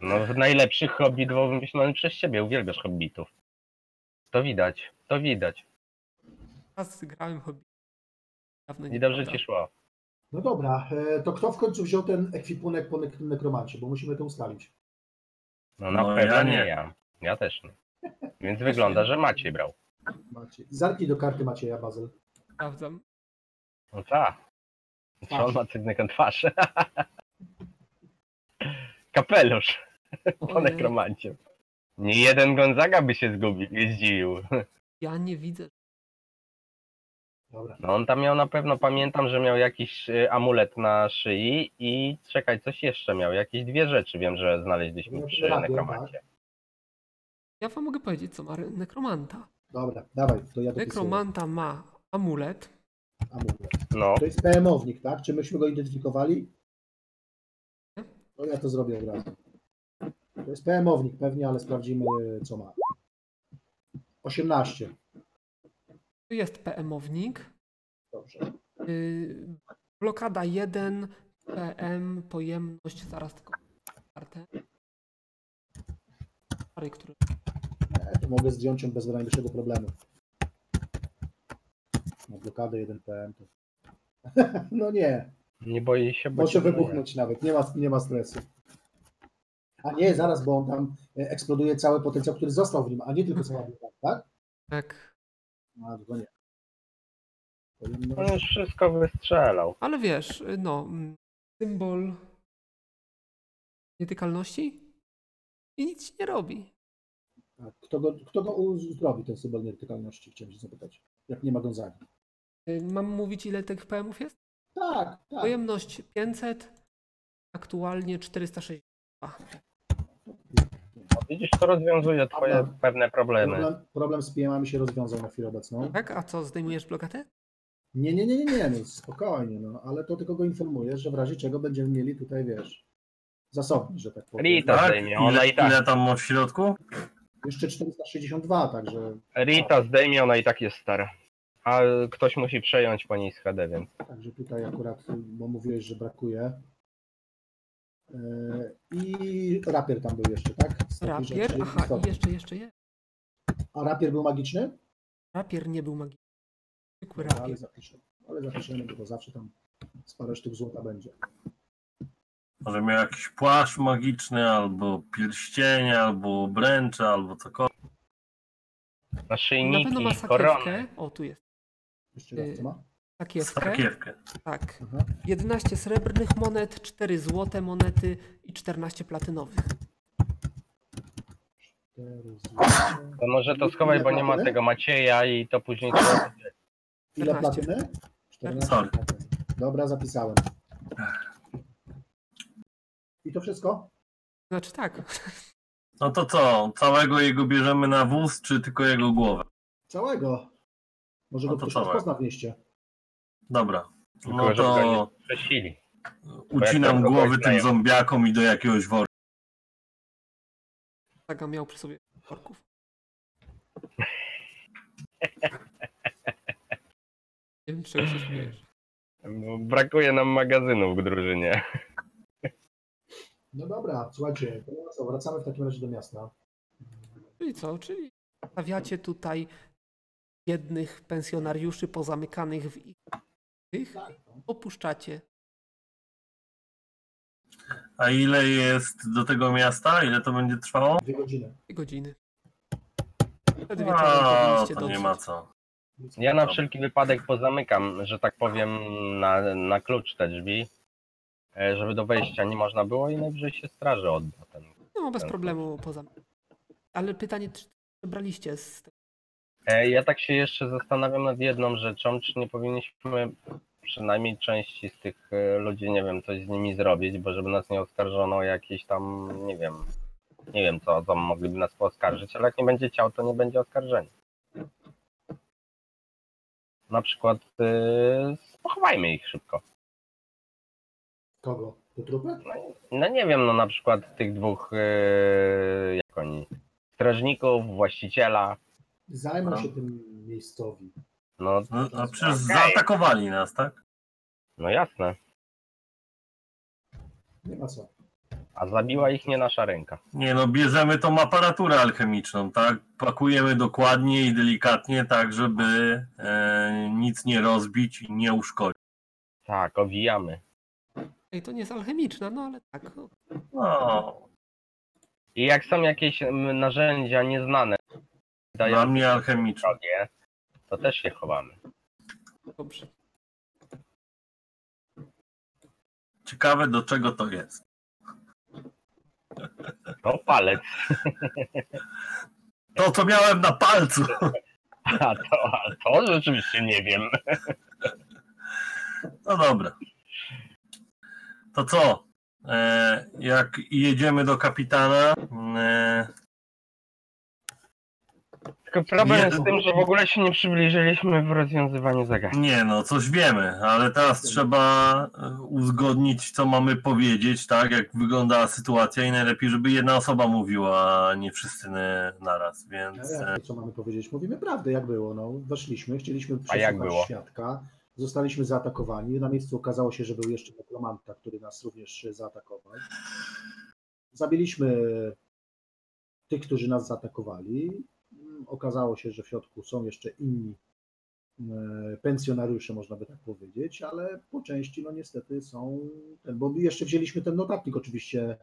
No w najlepszych hobbit był wymyślony przez ciebie, uwielbiasz hobbitów. To widać, to widać. Raz grałem hobby. Dawno I dobrze prawda? ci szło. No dobra, e, to kto w końcu wziął ten ekwipunek po nek- nekromancie, bo musimy to ustalić. No na No, pewno ja nie. nie. ja. Ja też nie. Więc wygląda, że Maciej brał. Macie. Zerknij do karty Macieja, Bazel. Sprawdzam. No tak. Co on ma cygnek twarz? Kapelusz po Ojej. nekromancie. Nie jeden Gonzaga by się zgubił, nie zdziwił. Ja nie widzę. Dobra. No on tam miał na pewno, pamiętam, że miał jakiś y, amulet na szyi i czekaj, coś jeszcze miał. Jakieś dwie rzeczy wiem, że znaleźliśmy No, przy radio, nekromancie. Ja wam mogę powiedzieć, co ma nekromanta. Dobra, dawaj, to ja dopisuję. Nekromanta ma amulet. Amulet. No, To jest PM-ownik, tak? Czy myśmy go identyfikowali? To ja to zrobię od razu. To jest PM-ownik pewnie, ale sprawdzimy, co ma. 18. Tu jest PM-ownik. Dobrze. Y, blokada 1, PM, pojemność, zaraz tylko kartę. Pary, który Nie, to mogę zdjąć ją bez najmniejszego problemu. Na blokadę 1 PM to... no nie, Nie boi się, bo może wybuchnąć nawet, nie ma, nie ma stresu. A nie, zaraz, bo on tam e, eksploduje cały potencjał, który został w nim, a nie tylko cała tak? tak. No, to nie. On już wszystko wystrzelał. Ale wiesz, y, no, mm, symbol nietykalności i nic ci nie robi. Tak. Kto go, kto go u- zrobi, ten symbol nietykalności, chciałem się zapytać. Jak nie ma Gonzagi. Y, Mam mówić, ile tych PM-ów jest? Tak, tak. Pojemność 500, aktualnie 462. Widzisz, to rozwiązuje twoje Dobra. pewne problemy. Problem, problem z PM-ami się rozwiązał na chwilę obecną. Tak? A co, zdejmujesz blokadę? Nie, nie, nie, nie, nie, no spokojnie, no, ale to tylko go informuję, że w razie czego będziemy mieli tutaj, wiesz, zasobnik, że tak powiem. Rita Tak? zdejmie, ona Ile, i tak. ile tam ma w środku? Jeszcze 462, także, Rita zdejmie, ona i tak jest stara. A ktoś musi przejąć po niej schedę, więc. także tutaj akurat, bo mówiłeś, że brakuje. Yy, I rapier tam był jeszcze, tak? Z Rapier? rzeczy Aha, i jeszcze, jeszcze jest. A rapier był magiczny? Rapier nie był magiczny. Zwykły No, ale rapier. zapiszę. Ale zapiszemy, bo to zawsze tam sporo sztuk złota będzie. Może miał jakiś płaszcz magiczny, albo pierścienie, albo obręcze, albo cokolwiek. Na Na pewno ma sakiewkę. O, tu jest. Jeszcze raz, co ma? Sakiewkę. Sakiewkę. Tak. Aha. 11 srebrnych monet, 4 złote monety i 14 platynowych. To może to schowaj, bo nie ma tego Macieja i to później trzeba będzie. Ile 14. platyny? 14 Sorry. platyny. Dobra, zapisałem. I to wszystko? Znaczy tak. No to co? Całego jego bierzemy na wóz, czy tylko jego głowę? Całego. Może No go to ktoś całego. rozpozna w mieście. Dobra. Tylko, No to przesili. ucinam głowy tym zombiakom i do jakiegoś worka. Saga miał przy sobie orków. Nie wiem, czego się śmiejesz. Bo Brakuje nam magazynów w drużynie. No dobra, słuchajcie, to no co, wracamy w takim razie do miasta. Czyli co? Czyli stawiacie tutaj biednych pensjonariuszy pozamykanych w ich tych, opuszczacie. A ile jest do tego miasta? Ile to będzie trwało? Dwie godziny. Dwie godziny. Wieczorem A, powinniście to dotrzeć. nie ma co. Ja na wszelki wypadek pozamykam, że tak powiem, na, na klucz te drzwi, e, żeby do wejścia nie można było i najwyżej się straży odda. Ten. No, bez problemu poza. Ale pytanie, czy braliście z tego? Ja tak się jeszcze zastanawiam nad jedną rzeczą, czy nie powinniśmy przynajmniej części z tych e, ludzi, nie wiem, coś z nimi zrobić, bo żeby nas nie oskarżono o jakieś tam, nie wiem, nie wiem co, co mogliby nas poskarżyć, ale jak nie będzie ciał, to nie będzie oskarżenia. Na przykład yy, pochowajmy ich szybko. Kogo? Do trupy? No nie wiem, no na przykład tych dwóch, yy, jak oni, strażników, właściciela, Zajmą No. się tym miejscowi. no, No, a przecież Okej. zaatakowali nas, tak? no jasne, Nie ma co. a zabiła ich nie nasza ręka. Nie no, bierzemy tą aparaturę alchemiczną, tak? Pakujemy dokładnie i delikatnie, tak żeby e, nic nie rozbić i nie uszkodzić. Tak, owijamy. Ej, to nie jest alchemiczna, no ale tak. No. No, I jak są jakieś mm, narzędzia nieznane, dla dają mnie alchemiczną. drogie, to też się chowamy. Dobrze. Ciekawe do czego to jest. To palec, To co miałem na palcu. a to, a to rzeczywiście nie wiem. No dobra. To co? E, jak jedziemy do kapitana, e, Tylko problem Nie, jest z tym, że w ogóle się nie przybliżyliśmy w rozwiązywaniu zagadnień. nie no, coś wiemy, ale teraz trzeba e, uzgodnić, co mamy powiedzieć, tak, jak wygląda sytuacja i najlepiej, żeby jedna osoba mówiła, a nie wszyscy na- naraz, więc Ale e, co mamy powiedzieć? Mówimy prawdę, jak było. No, weszliśmy, chcieliśmy A jak przesłuchać było? świadka. Zostaliśmy zaatakowani. Na miejscu okazało się, że był jeszcze nekromanta, który nas również zaatakował. Zabiliśmy tych, którzy nas zaatakowali. Okazało się, że w środku są jeszcze inni e, pensjonariusze, można by tak powiedzieć, ale po części, no niestety są, ten, bo jeszcze wzięliśmy ten notatnik oczywiście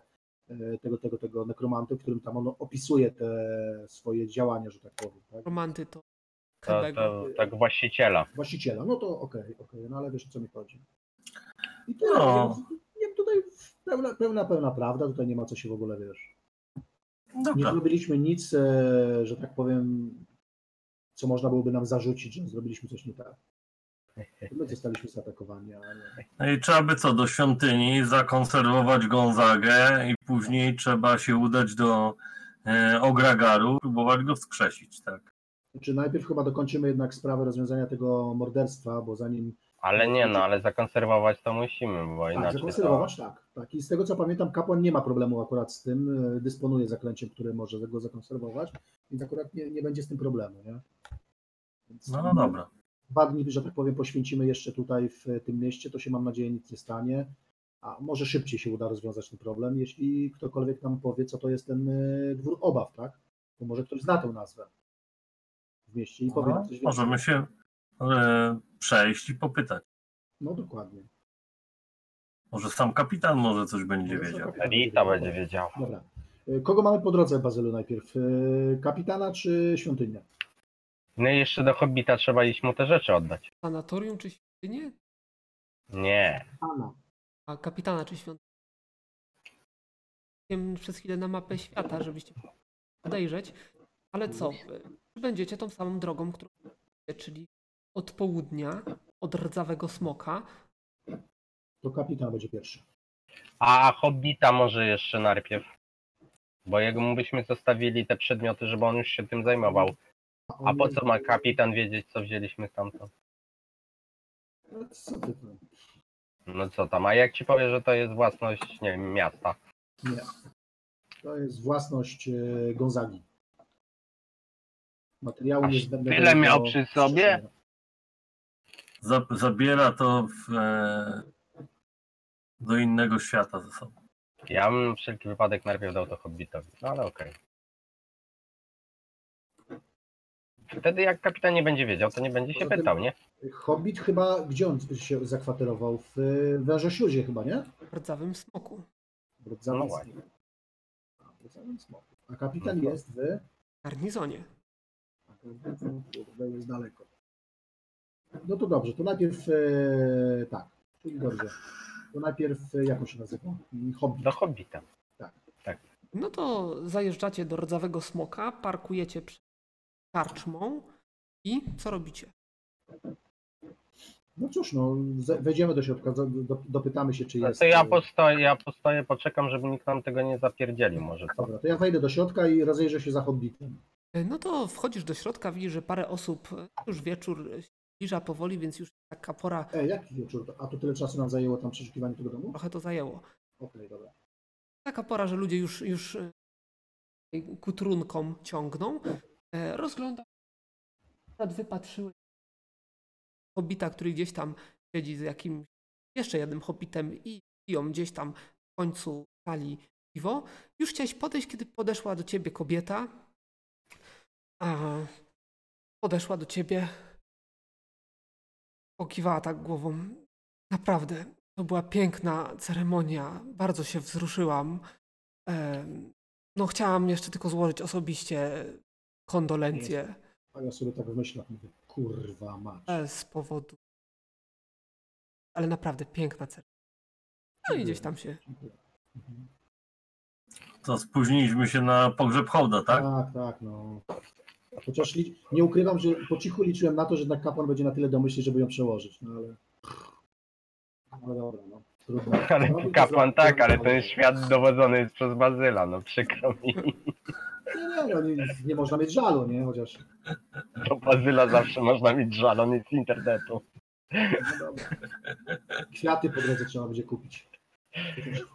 e, tego, tego, tego nekromanty, w którym tam on opisuje te swoje działania, że tak powiem, tak? Romanty to To, to, tak właściciela. właściciela. No to okej, okej, no ale wiesz o co mi chodzi. I tyle. No. Nie, tutaj pełna, pełna, pełna prawda, tutaj nie ma co się w ogóle wiesz. Nie Dobra. zrobiliśmy nic, e, że tak powiem, co można byłoby nam zarzucić, że zrobiliśmy coś nie tak. My zostaliśmy zaatakowani, ale nie. No i trzeba by co, do świątyni zakonserwować Gonzagę i później trzeba się udać do e, Ogragaru, próbować go wskrzesić, tak? Znaczy najpierw chyba dokończymy jednak sprawę rozwiązania tego morderstwa, bo zanim Ale nie no, ale zakonserwować to musimy, bo tak, inaczej to... zakonserwować, tak, tak. I z tego co pamiętam, kapłan nie ma problemu akurat z tym, e, dysponuje zaklęciem, które może go zakonserwować, więc akurat nie, nie będzie z tym problemu, nie? Więc No, no dobra. Dwa dni, że tak powiem, poświęcimy jeszcze tutaj w tym mieście, to się mam nadzieję nic nie stanie, a może szybciej się uda rozwiązać ten problem, jeśli ktokolwiek nam powie, co to jest ten e, dwór obaw, tak? Bo może ktoś zna tę nazwę w mieście i powie nam No, coś możemy więcej. się e, przejść i popytać. No dokładnie. Może sam kapitan może coś będzie Może sam wiedział. kapitan Rita będzie wiedziała. Dobra. E, Kogo mamy po drodze, Bazylu, najpierw? E, Kapitana czy świątynię? No i jeszcze do Hobbita trzeba iść mu te rzeczy oddać. sanatorium czy świątynię? Nie. Ana. A kapitana czy świątynię? Wiem przez chwilę na mapę świata, żebyście podejrzeć. Ale co? Czy będziecie tą samą drogą, którą czyli od południa, od rdzawego smoka, To kapitan będzie pierwszy. A Hobbita może jeszcze najpierw. Bo jego mu byśmy zostawili te przedmioty, żeby on już się tym zajmował. A po co ma kapitan wiedzieć, co wzięliśmy stamtąd? No, Co ty tam? No co tam, a jak ci powie, że to jest własność, nie wiem, miasta? Nie. To jest własność e, Gonzagi. Materiału Aż niezbędnego tyle do miał przy sobie? Za, zabiera to w, e, do innego świata ze sobą. Ja bym wszelki wypadek najpierw dał to Hobbitowi, no ale okej. Wtedy jak kapitan nie będzie wiedział, to nie będzie się Poza tym- pytał, nie? Hobbit chyba, gdzie on się zakwaterował? W e, Wężośluzie chyba, nie? w rdzawym smoku. W Rdzawym No właśnie. Smoku. A, w Rdzawym Smoku. A kapitan No to- jest w... W garnizonie. a to jest daleko. No to dobrze, to najpierw e, tak, czyli dobrze. To najpierw, e, jak on się nazywa? Hobbit. Do Hobbita. No to zajeżdżacie do rdzawego smoka, parkujecie przed karczmą i co robicie? No cóż, no, wejdziemy do środka, do, do, dopytamy się, czy No jest... to ja e, postoję, ja postoję, poczekam, żeby nikt nam tego nie zapierdzielił może, co? Dobra, to ja wejdę do środka i rozejrzę się za Hobbitem. No to wchodzisz do środka, widzisz, że parę osób, już wieczór zbliża powoli, więc już taka pora E, jaki wieczór? A to tyle czasu nam zajęło tam przeszukiwanie tego domu? trochę to zajęło. Okej, dobra. Taka pora, że ludzie już, już e, ku trunkom ciągną. E, Rozglądam. Akurat wypatrzyły hobita, który gdzieś tam siedzi z jakimś jeszcze jednym hobbitem i piją gdzieś tam w końcu sali piwo. Już chciałeś podejść, kiedy podeszła do ciebie kobieta. A podeszła do ciebie. Pokiwała tak głową. Naprawdę, to była piękna ceremonia. Bardzo się wzruszyłam. No, chciałam jeszcze tylko złożyć osobiście kondolencje A ja sobie tak w myślach mówię, kurwa mać. bez powodu. Ale naprawdę piękna ceremonia. No i gdzieś tam się. Mhm. To spóźniliśmy się na pogrzeb hołda, tak? Tak, tak, no. Chociaż nie ukrywam, że po cichu liczyłem na to, że jednak kapłan będzie na tyle domyślny, żeby ją przełożyć, no ale... Ale dobra, no. Trudno. Ale No, kapłan tak, ale ten świat dowodzony jest przez Bazyla, no przykro mi. Nie, nie, no, nie, nie można mieć żalu, nie? Chociaż... Do Bazyla zawsze można mieć żal, on jest z internetu. No dobra. Kwiaty po drodze trzeba będzie kupić.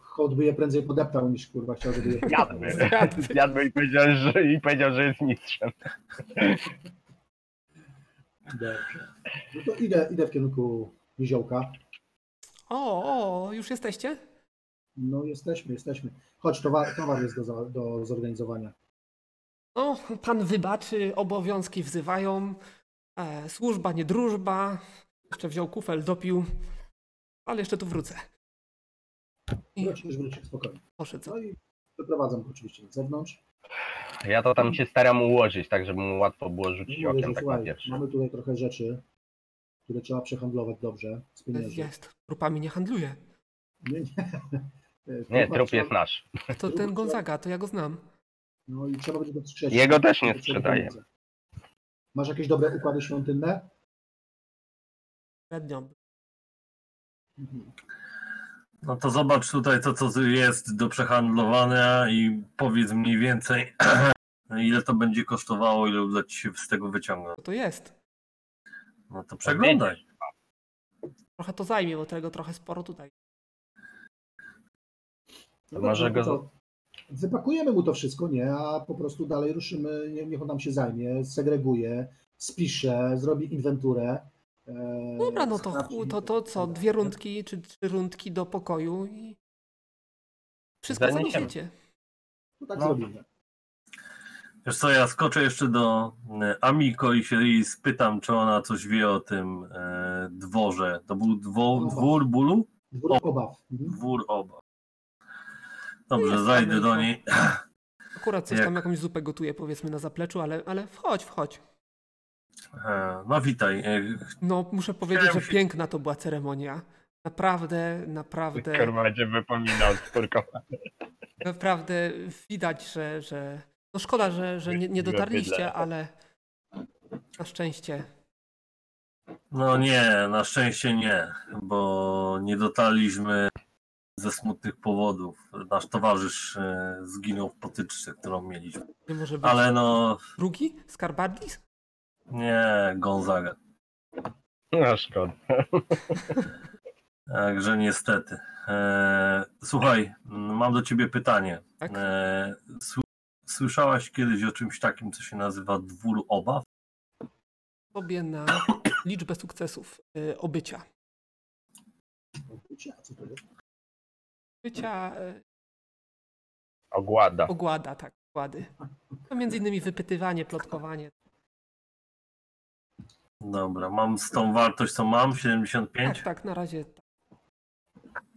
Hołd by je prędzej podeptał niż kurwa chciał, żeby je Zjadłby. Zjadłby i powiedział, że, i powiedział, że jest mistrzem. Dobrze. No to idę, idę w kierunku niziołka. O, o, już jesteście? No jesteśmy, jesteśmy. Chodź, towar, towar jest do, za- do zorganizowania. No, pan wybaczy, obowiązki wzywają. E, służba, nie drużba. Jeszcze wziął kufel, dopił. Ale jeszcze tu wrócę. I Wrócisz, wrócisz, spokojnie. poszedł. No i wyprowadzam go oczywiście na zewnątrz. Ja to tam się staram ułożyć, tak żeby mu łatwo było rzucić Mówię, że okiem tak na słuchaj, pierwszy. mamy tutaj trochę rzeczy, które trzeba przehandlować dobrze z pieniędzy. Jest. Trupami nie handluje. Nie, nie. Nie, Trupa trup jest nasz. To ten Gonzaga, to ja go znam. No i trzeba będzie to skrzesić. Jego też nie pieniądze. Masz jakieś dobre układy świątynne? Średnio. Mhm. No to zobacz tutaj to, co jest do przehandlowania i powiedz mniej więcej, ile to będzie kosztowało, ile uda ci się z tego wyciągnąć. Co to jest? No to przeglądaj. Trochę to zajmie, bo tego trochę sporo tutaj. No Może go- to Wypakujemy mu to wszystko, nie? A po prostu dalej ruszymy, nie- niech on nam się zajmie, segreguje, spisze, zrobi inwenturę. E, Dobra, no to, to, to co? Dwie rundki czy trzy rundki do pokoju i wszystko zaniesiecie. No tak No. zrobimy. Wiesz co, ja skoczę jeszcze do e, Amiko i się jej spytam, czy ona coś wie o tym e, dworze. To był dwo, dwór bólu? Dwór obaw. Mhm. Dwór oba. Dobrze, Jest zajdę do niej. Akurat coś Jak? tam jakąś zupę gotuje powiedzmy na zapleczu, ale, ale wchodź, wchodź. No witaj. E, No muszę powiedzieć, że Chciałem się- piękna to była ceremonia. Naprawdę, naprawdę, Kurwa, wypominał skórką. naprawdę widać, że, że no szkoda, że, że nie, nie dotarliście, ale na szczęście No nie, na szczęście nie, bo nie dotarliśmy ze smutnych powodów. Nasz towarzysz e, zginął w potyczce, którą mieliśmy. nie może być. Ale no, Drugi? Skarbardis? Nie, Gonzaga. No szkoda. Także niestety. E, słuchaj, mam do ciebie pytanie. Tak? E, sły- słyszałaś kiedyś o czymś takim, co się nazywa dwór obaw? Sobie na liczbę sukcesów y, obycia. Bycia y, Ogłada. ogłada, tak, ogłady. To między innymi wypytywanie, plotkowanie. Dobra, mam z tą wartość, co mam, 75? Tak, tak, na razie tak.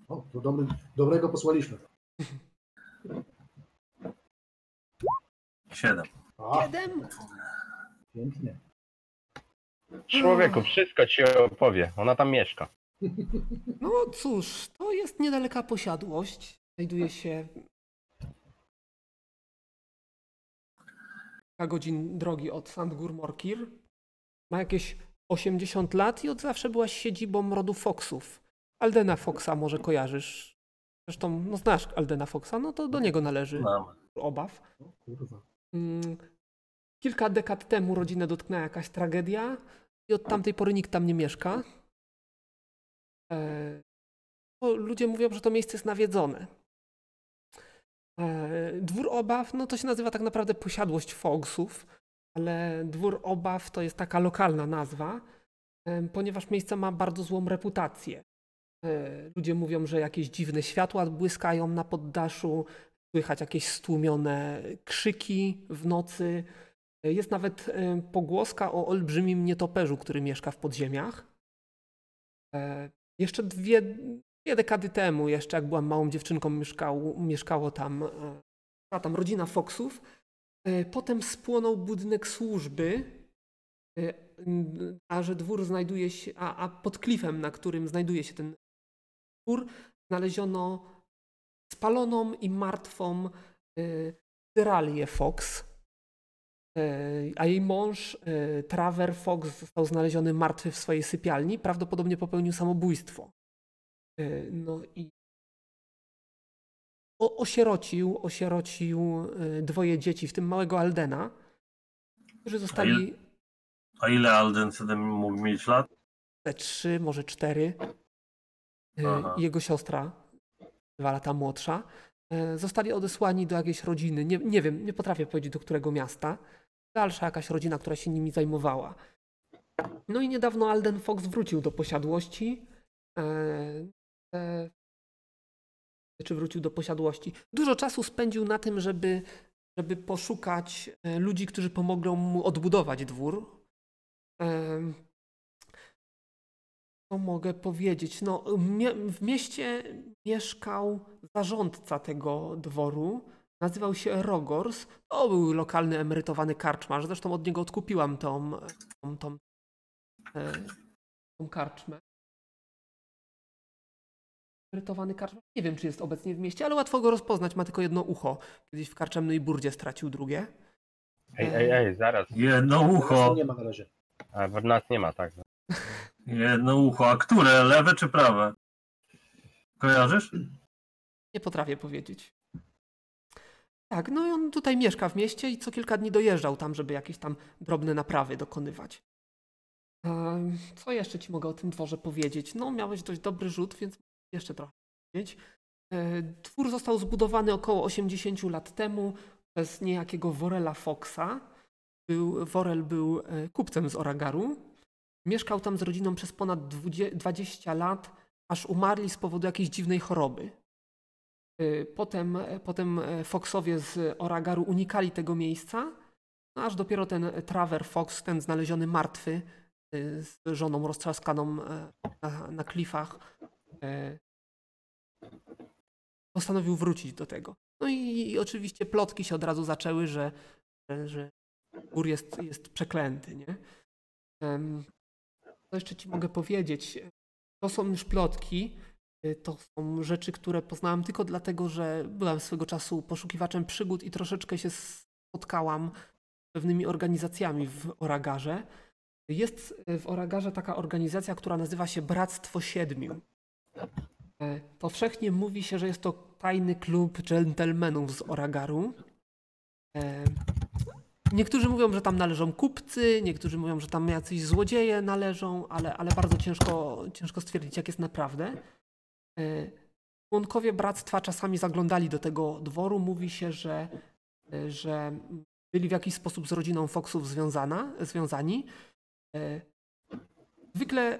O, to dobry, dobrego posłaliśmy. 7. A, Siedem? pięknie. Człowieku, wszystko ci opowie. Ona tam mieszka. No cóż, to jest niedaleka posiadłość. Znajduje się kilka godzin drogi od Sandgur Morkir. Ma jakieś 80 lat i od zawsze była siedzibą rodu Foxów. Aldena Foxa może kojarzysz. Zresztą, no znasz Aldena Foxa, no to do niego należy Mam. obaw. Mm, Kilka dekad temu rodzinę dotknęła jakaś tragedia i od tamtej pory nikt tam nie mieszka. E, ludzie mówią, że to miejsce jest nawiedzone. E, Dwór Obaw, no to się nazywa tak naprawdę posiadłość Fogsów, ale Dwór Obaw to jest taka lokalna nazwa, e, ponieważ miejsce ma bardzo złą reputację. E, Ludzie mówią, że jakieś dziwne światła błyskają na poddaszu, słychać jakieś stłumione krzyki w nocy. Jest nawet e, pogłoska o olbrzymim nietoperzu, który mieszka w podziemiach. E, Jeszcze dwie, dwie dekady temu, jeszcze jak byłam małą dziewczynką, mieszkało, mieszkało tam, e, tam rodzina Foxów. E, Potem spłonął budynek służby, e, a że dwór znajduje się, a, a pod klifem, na którym znajduje się ten dwór, znaleziono spaloną i martwą y, Tyralię Fox, a jej mąż Traver Fox został znaleziony martwy w swojej sypialni, prawdopodobnie popełnił samobójstwo. No i o, osierocił, osierocił y, dwoje dzieci, w tym małego Aldena, którzy zostali A ile Alden wtedy mógł mieć lat? te trzy, może cztery. Y, Aha. i Jego siostra, dwa lata młodsza, y, zostali odesłani do jakiejś rodziny. Nie, nie wiem, nie potrafię powiedzieć do którego miasta. Dalsza jakaś rodzina, która się nimi zajmowała. No i niedawno Alden Fox wrócił do posiadłości. E, e, czy wrócił do posiadłości? Dużo czasu spędził na tym, żeby, żeby poszukać e, ludzi, którzy pomogą mu odbudować dwór. Co mogę powiedzieć? No, w mieście mieszkał zarządca tego dworu. Nazywał się Rogors. To był lokalny emerytowany karczmarz. Zresztą od niego odkupiłam tą, tą, tą, e, tą karczmę. Emerytowany karczmarz. Nie wiem, czy jest obecnie w mieście, ale łatwo go rozpoznać. Ma tylko jedno ucho. Kiedyś w karczemnej burdzie stracił drugie. Ej, ej, ej, zaraz. Jedno ucho. nie ma na razie. A w nas nie ma, tak. Jedno ucho. A które? Lewe czy prawe? Kojarzysz? Nie potrafię powiedzieć. Tak, no i on tutaj mieszka w mieście i co kilka dni dojeżdżał tam, żeby jakieś tam drobne naprawy dokonywać. Em, Co jeszcze ci mogę o tym dworze powiedzieć? No, miałeś dość dobry rzut, więc jeszcze trochę powiedzieć. E, Dwór został zbudowany około 80 lat temu przez niejakiego Worela Foxa. Był, Worel był e, kupcem z Oragaru. Mieszkał tam z rodziną przez ponad 20 20 lat, aż umarli z powodu jakiejś dziwnej choroby. Y, Potem, potem e, Foxowie z Oragaru unikali tego miejsca, no aż dopiero ten Traver Fox, ten znaleziony martwy z żoną roztrzaskaną e, na, na klifach, e, postanowił wrócić do tego. No i, oczywiście plotki się od razu zaczęły, że, że, gór jest, jest przeklęty, nie? Co jeszcze ci mogę powiedzieć? To są już plotki, Y, To są rzeczy, które poznałam tylko dlatego, że byłam swego czasu poszukiwaczem przygód i troszeczkę się spotkałam z pewnymi organizacjami w Oragarze. Jest w Oragarze taka organizacja, która nazywa się Bractwo Siedmiu. E, Powszechnie mówi się, że jest to tajny klub dżentelmenów z Oragaru. E, Niektórzy mówią, że tam należą kupcy, niektórzy mówią, że tam jacyś złodzieje należą, ale, ale bardzo ciężko, ciężko stwierdzić, jak jest naprawdę. E, Członkowie bractwa czasami zaglądali do tego dworu. Mówi się, że, że byli w jakiś sposób z rodziną Foxów związana, związani. Zwykle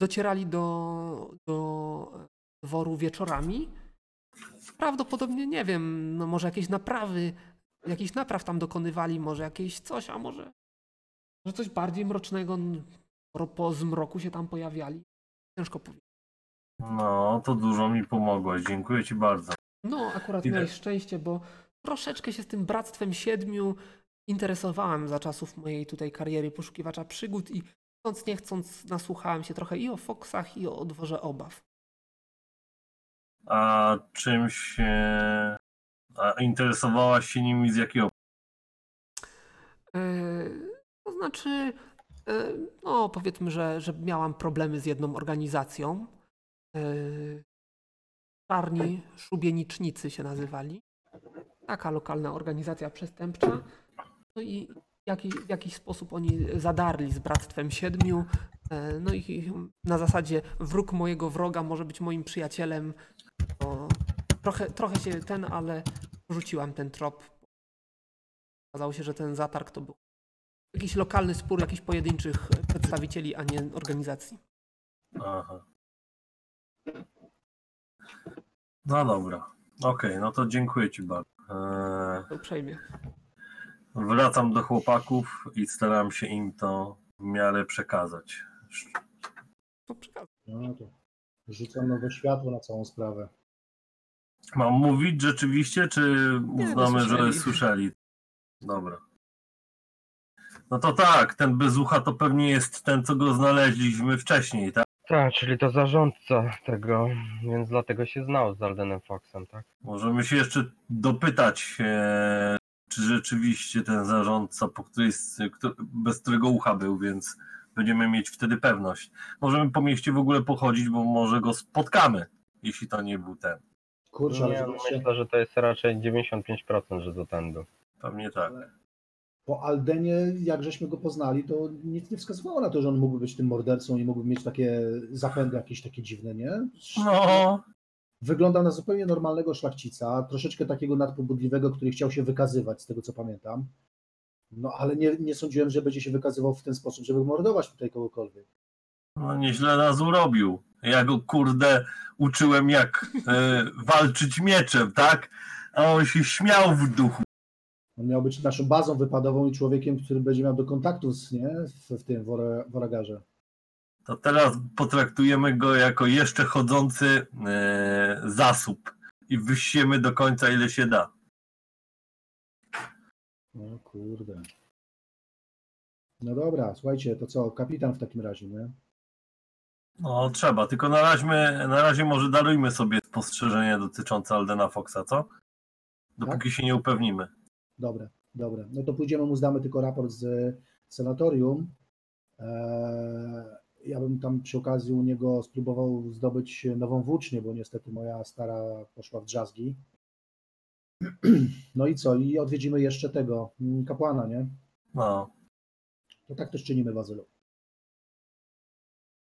docierali do, do dworu wieczorami. Prawdopodobnie, nie wiem, no może jakieś naprawy, jakichś napraw tam dokonywali, może jakieś coś, a może, może coś bardziej mrocznego, po zmroku się tam pojawiali. Ciężko powiedzieć. No, to dużo mi pomogłeś. Dziękuję ci bardzo. No, akurat Ile? miałeś szczęście, bo troszeczkę się z tym Bractwem Siedmiu interesowałem za czasów mojej tutaj kariery poszukiwacza przygód i chcąc nie chcąc nasłuchałem się trochę i o Foxach, i o dworze obaw. A czymś e, a interesowałaś się nimi z jakiego? Yy, to znaczy, yy, no powiedzmy, że, że miałam problemy z jedną organizacją. Yy, Czarni Szubienicznicy się nazywali. Taka lokalna organizacja przestępcza. No i jaki, w jakiś sposób oni zadarli z Bractwem Siedmiu. Yy, No i na zasadzie wróg mojego wroga może być moim przyjacielem. To trochę, trochę się ten, ale rzuciłam ten trop. Okazało się, że ten zatarg to był jakiś lokalny spór jakichś pojedynczych przedstawicieli, a nie organizacji. Aha. No dobra. Okej, no to dziękuję ci bardzo. E, To uprzejmie. Wracam do chłopaków i staram się im to w miarę przekazać. To przekazuję. No to rzucam nowe światło na całą sprawę. Mam mówić rzeczywiście, czy uznamy, że słyszeli. Dobra. No to tak, ten bez ucha to pewnie jest ten, co go znaleźliśmy wcześniej, tak? Tak, czyli to zarządca tego, więc dlatego się znał z Aldenem Foxem, tak? Możemy się jeszcze dopytać, e, czy rzeczywiście ten zarządca, po której, bez którego ucha był, więc będziemy mieć wtedy pewność. Możemy po mieście w ogóle pochodzić, bo może go spotkamy, jeśli to nie był ten. Kurczę, ale Nie, myślę, że to jest raczej 95%, że to ten był. Pewnie tak. po Aldenie, jak żeśmy go poznali, to nic nie wskazywało na to, że on mógłby być tym mordercą i mógłby mieć takie zapędy jakieś takie dziwne, nie? No, Wygląda na zupełnie normalnego szlachcica, troszeczkę takiego nadpobudliwego, który chciał się wykazywać, z tego co pamiętam. No ale nie, nie sądziłem, że będzie się wykazywał w ten sposób, żeby mordować tutaj kogokolwiek. No nieźle nas urobił. Ja go kurde uczyłem jak e, walczyć mieczem, tak? A on się śmiał w duchu. On miał być naszą bazą wypadową i człowiekiem, który będzie miał do kontaktu z, nie? w, w tym woragarze. To teraz potraktujemy go jako jeszcze chodzący e, zasób i wysiemy do końca ile się da. O kurde. No dobra, słuchajcie, to co, kapitan w takim razie, nie? No trzeba, tylko na razie, na razie może darujmy sobie spostrzeżenie dotyczące Aldena Foxa, co? Dopóki się nie upewnimy. Dobra, dobra. No to pójdziemy, mu zdamy tylko raport z sanatorium. Eee, ja bym tam przy okazji u niego spróbował zdobyć nową włócznię, bo niestety moja stara poszła w drzazgi. No i co? I odwiedzimy jeszcze tego kapłana, nie? No. To tak też czynimy, Bazylu.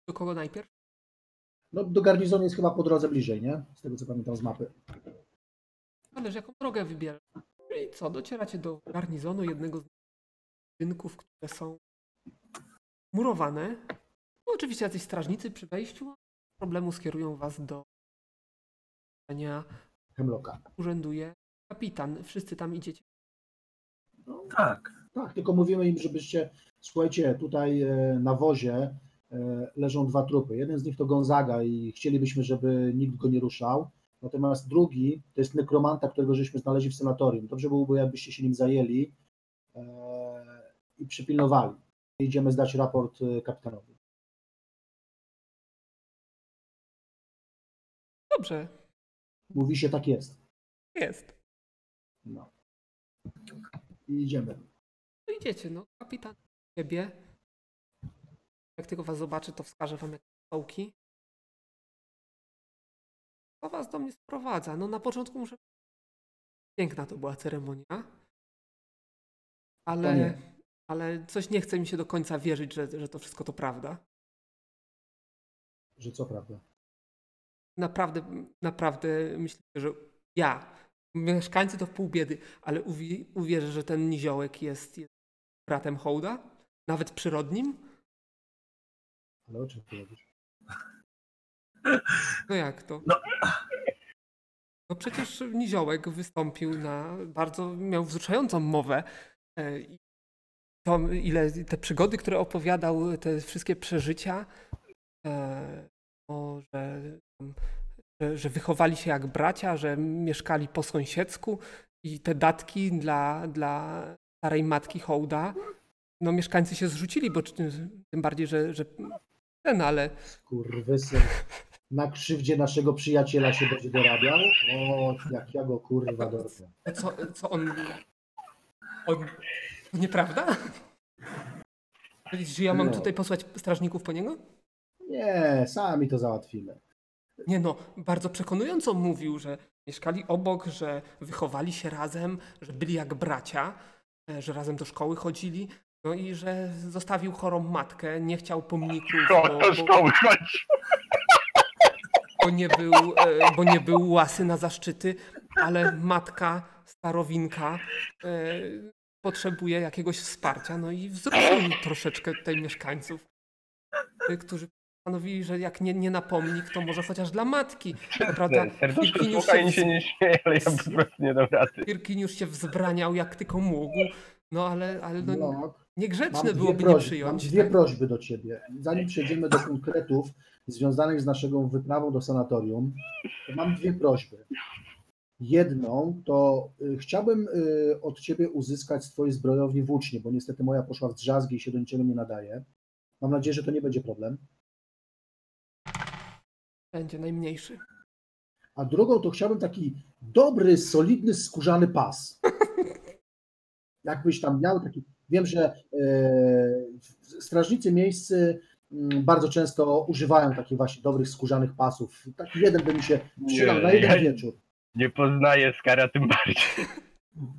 Do kogo najpierw? No do garnizonu jest chyba po drodze bliżej, nie? Z tego co pamiętam z mapy. Ależ jaką drogę wybierasz? I co, docieracie do garnizonu jednego z budynków, które są murowane. No, oczywiście jacyś strażnicy przy wejściu. Problemu skierują was do. Hemlocka. Urzęduje kapitan. Wszyscy tam idziecie. No, Tak. Tak, tylko mówimy im, żebyście, słuchajcie, tutaj e, na wozie e, leżą dwa trupy. Jeden z nich to Gonzaga i chcielibyśmy, żeby nikt go nie ruszał. Natomiast drugi to jest nekromanta, którego żeśmy znaleźli w sanatorium. Dobrze byłoby, jakbyście się nim zajęli e, i przypilnowali. Idziemy zdać raport kapitanowi. Dobrze, Mówi się, tak jest. jest. No. I idziemy. No idziecie, no. Kapitan ciebie. Jak tylko was zobaczy, to wskaże wam jakieś stołki. Co was do mnie sprowadza? No na początku muszę... Piękna to była ceremonia. To Ale, ale coś nie chce mi się do końca wierzyć, że, że to wszystko to prawda. Że co prawda. Naprawdę, naprawdę myślę, że ja, mieszkańcy to w pół biedy, ale uwi- uwierzę, że ten niziołek jest, jest bratem Hołda? Nawet przyrodnim? Ale o czym ty mówisz? No jak to? No. No przecież Niziołek wystąpił na bardzo, miał wzruszającą mowę. E, i To, ile te przygody, które opowiadał, te wszystkie przeżycia, e, o, że, że, że wychowali się jak bracia, że mieszkali po sąsiedzku i te datki dla, dla starej matki Hołda, no mieszkańcy się zrzucili, bo tym bardziej, że, że ten, ale Kurwysyn. Na krzywdzie naszego przyjaciela się będzie dorabiał? O, jak ja go kurwa dorwę. To Co, co on. On. Nieprawda? Że ja mam No. tutaj posłać strażników po niego? Nie, sami to załatwimy. Nie no, bardzo przekonująco mówił, że mieszkali obok, że wychowali się razem, że byli jak bracia, e, że razem do szkoły chodzili. No i że zostawił chorą matkę, nie chciał pomników, bo, bo, bo, nie był, e, bo nie był łasy na zaszczyty, ale matka starowinka e, potrzebuje jakiegoś wsparcia. No i wzruszył troszeczkę tutaj mieszkańców, którzy postanowili, że jak nie, nie na pomnik, to może chociaż dla matki. Prawda Serduszko i się, się nie śmieje, ale ja po prostu nie dam rady. Się wzbraniał jak tylko mógł. No ale, ale no, No, mam niegrzeczne dwie, byłoby nie prośby, mam przyjąć. dwie tak? prośby do ciebie. Zanim przejdziemy do konkretów związanych z naszą wyprawą do sanatorium, to mam dwie prośby. Jedną to y, chciałbym y, od ciebie uzyskać z twojej zbrojowni włócznie, bo niestety moja poszła w drzazgi i się do niczego nie nadaje. Mam nadzieję, że to nie będzie problem. Będzie najmniejszy. A drugą to chciałbym taki dobry, solidny, skórzany pas. Jakbyś tam miał taki. Wiem, że e, strażnicy miejscy mm, bardzo często używają takich właśnie dobrych skórzanych pasów. Taki jeden by mi się przydał na jeden ja wieczór. nie poznaję skara tym bardziej.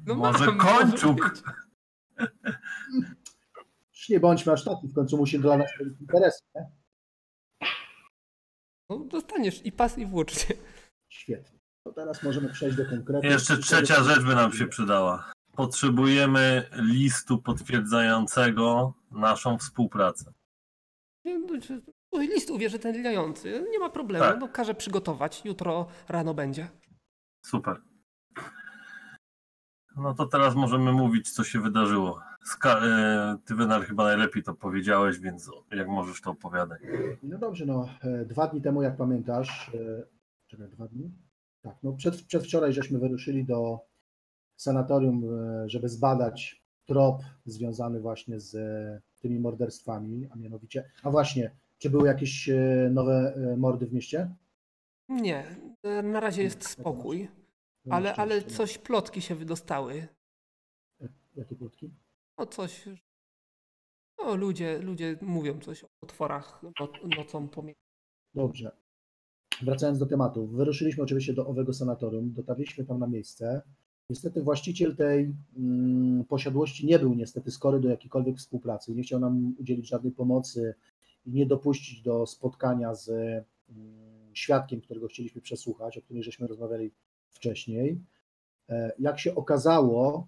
No Może mam, kończuk. może być. Już nie bądźmy aż taki, w końcu musi dla nas robić interesy. Nie? No, dostaniesz i pas, i włócznie. Świetnie. To teraz możemy przejść do konkretów. Jeszcze trzecia rzecz by nam się przydała. potrzebujemy listu potwierdzającego naszą współpracę. No, list uwierzytelniający. Nie ma problemu. Tak. No, każę przygotować. Jutro rano będzie. Super. No to teraz możemy mówić, co się wydarzyło. Ska- e, ty, Wynar, chyba najlepiej to powiedziałeś, więc jak możesz, to opowiadaj. No dobrze, no e, dwa dni temu, jak pamiętasz, e, czekaj, dwa dni? Tak, no przed, przedwczoraj żeśmy wyruszyli do sanatorium, e, żeby zbadać trop związany właśnie z e, tymi morderstwami, a mianowicie, a właśnie, czy były jakieś e, nowe e, mordy w mieście? Nie, e, na razie jest spokój. Ale, ale coś plotki się wydostały. Jakie krótki? No coś. No ludzie, ludzie mówią coś o potworach no, nocą pomiędzy. Dobrze. Wracając do tematu. Wyruszyliśmy oczywiście do owego sanatorium, dotarliśmy tam na miejsce. Niestety właściciel tej mm, posiadłości nie był niestety skory do jakiejkolwiek współpracy. Nie chciał nam udzielić żadnej pomocy i nie dopuścić do spotkania z mm, świadkiem, którego chcieliśmy przesłuchać, o którym żeśmy rozmawiali wcześniej. E, Jak się okazało,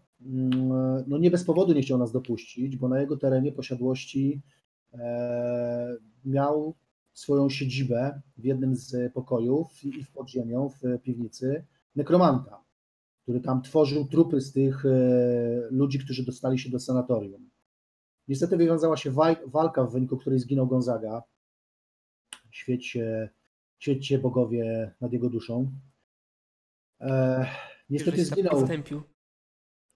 no nie bez powodu nie chciał nas dopuścić, bo na jego terenie posiadłości e, miał swoją siedzibę w jednym z pokojów i w podziemią, w piwnicy, nekromanta, który tam tworzył trupy z tych e, ludzi, którzy dostali się do sanatorium. Niestety wywiązała się walka, w wyniku której zginął Gonzaga. Świecie, świecie bogowie nad jego duszą. E, niestety zginął.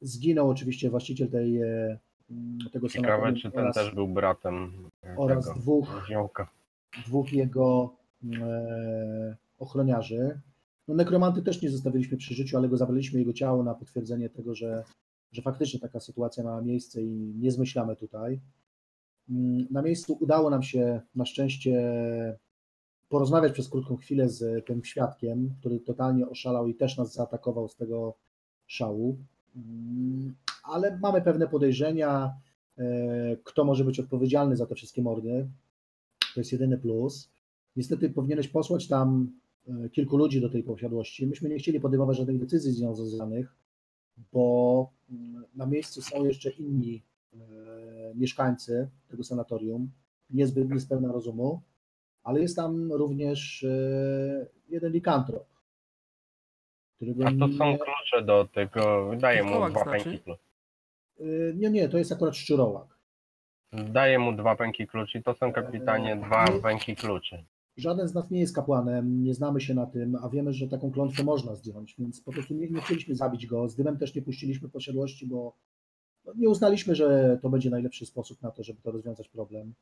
Zginął oczywiście właściciel tej, e, m, tego Ciekawe, sanatorium czy ten oraz, też był bratem oraz tego dwóch ziołka. dwóch jego e, ochroniarzy. No, nekromanty też nie zostawiliśmy przy życiu, ale go zabraliśmy jego ciało na potwierdzenie tego, że, że faktycznie taka sytuacja miała miejsce i nie zmyślamy tutaj. Mm, Na miejscu udało nam się na szczęście porozmawiać przez krótką chwilę z tym świadkiem, który totalnie oszalał i też nas zaatakował z tego szału. Mm, Ale mamy pewne podejrzenia, e, kto może być odpowiedzialny za te wszystkie mordy. To jest jedyny plus. Niestety powinieneś posłać tam e, kilku ludzi do tej posiadłości. Myśmy nie chcieli podejmować żadnych decyzji związanych, bo mm, na miejscu są jeszcze inni e, mieszkańcy tego sanatorium, niezbyt niespełna rozumu, ale jest tam również jeden likantrop, którego A to są nie, do tego, daję mu dwa znaczy? pęki kluczy. e, nie, nie, to jest akurat szczurołak. Daję mu dwa pęki kluczy, to są kapitanie dwa pęki kluczy. Żaden z nas nie jest kapłanem, nie znamy się na tym, a wiemy, że taką klątwę można zdjąć, więc po prostu nie, nie chcieliśmy zabić go. Z dymem też nie puściliśmy posiadłości, bo no, nie uznaliśmy, że to będzie najlepszy sposób na to, żeby to rozwiązać problem.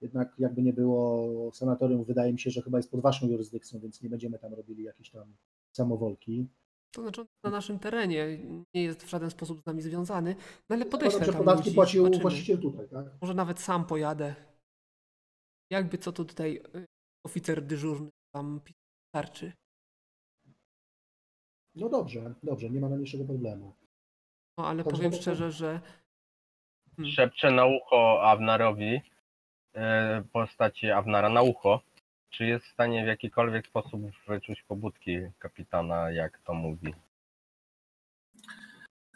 Jednak jakby nie było, sanatorium wydaje mi się, że chyba jest pod waszą jurysdykcją, więc nie będziemy tam robili jakiejś tam samowolki. To znaczy na naszym terenie nie jest w żaden sposób z nami związany, no ale podeślę Zakładam, że tam podatki ludzi, płacił zobaczymy. właściciel tutaj, tak? Może nawet sam pojadę. Jakby co to tutaj y, oficer dyżurny tam starczy. No dobrze, dobrze, nie ma najmniejszego problemu. No ale Także powiem to- szczerze, że Hmm. Szepczę na ucho Avnarowi, e, postaci Avnara na ucho, czy jest w stanie w jakikolwiek sposób wyczuć pobudki kapitana, jak to mówi.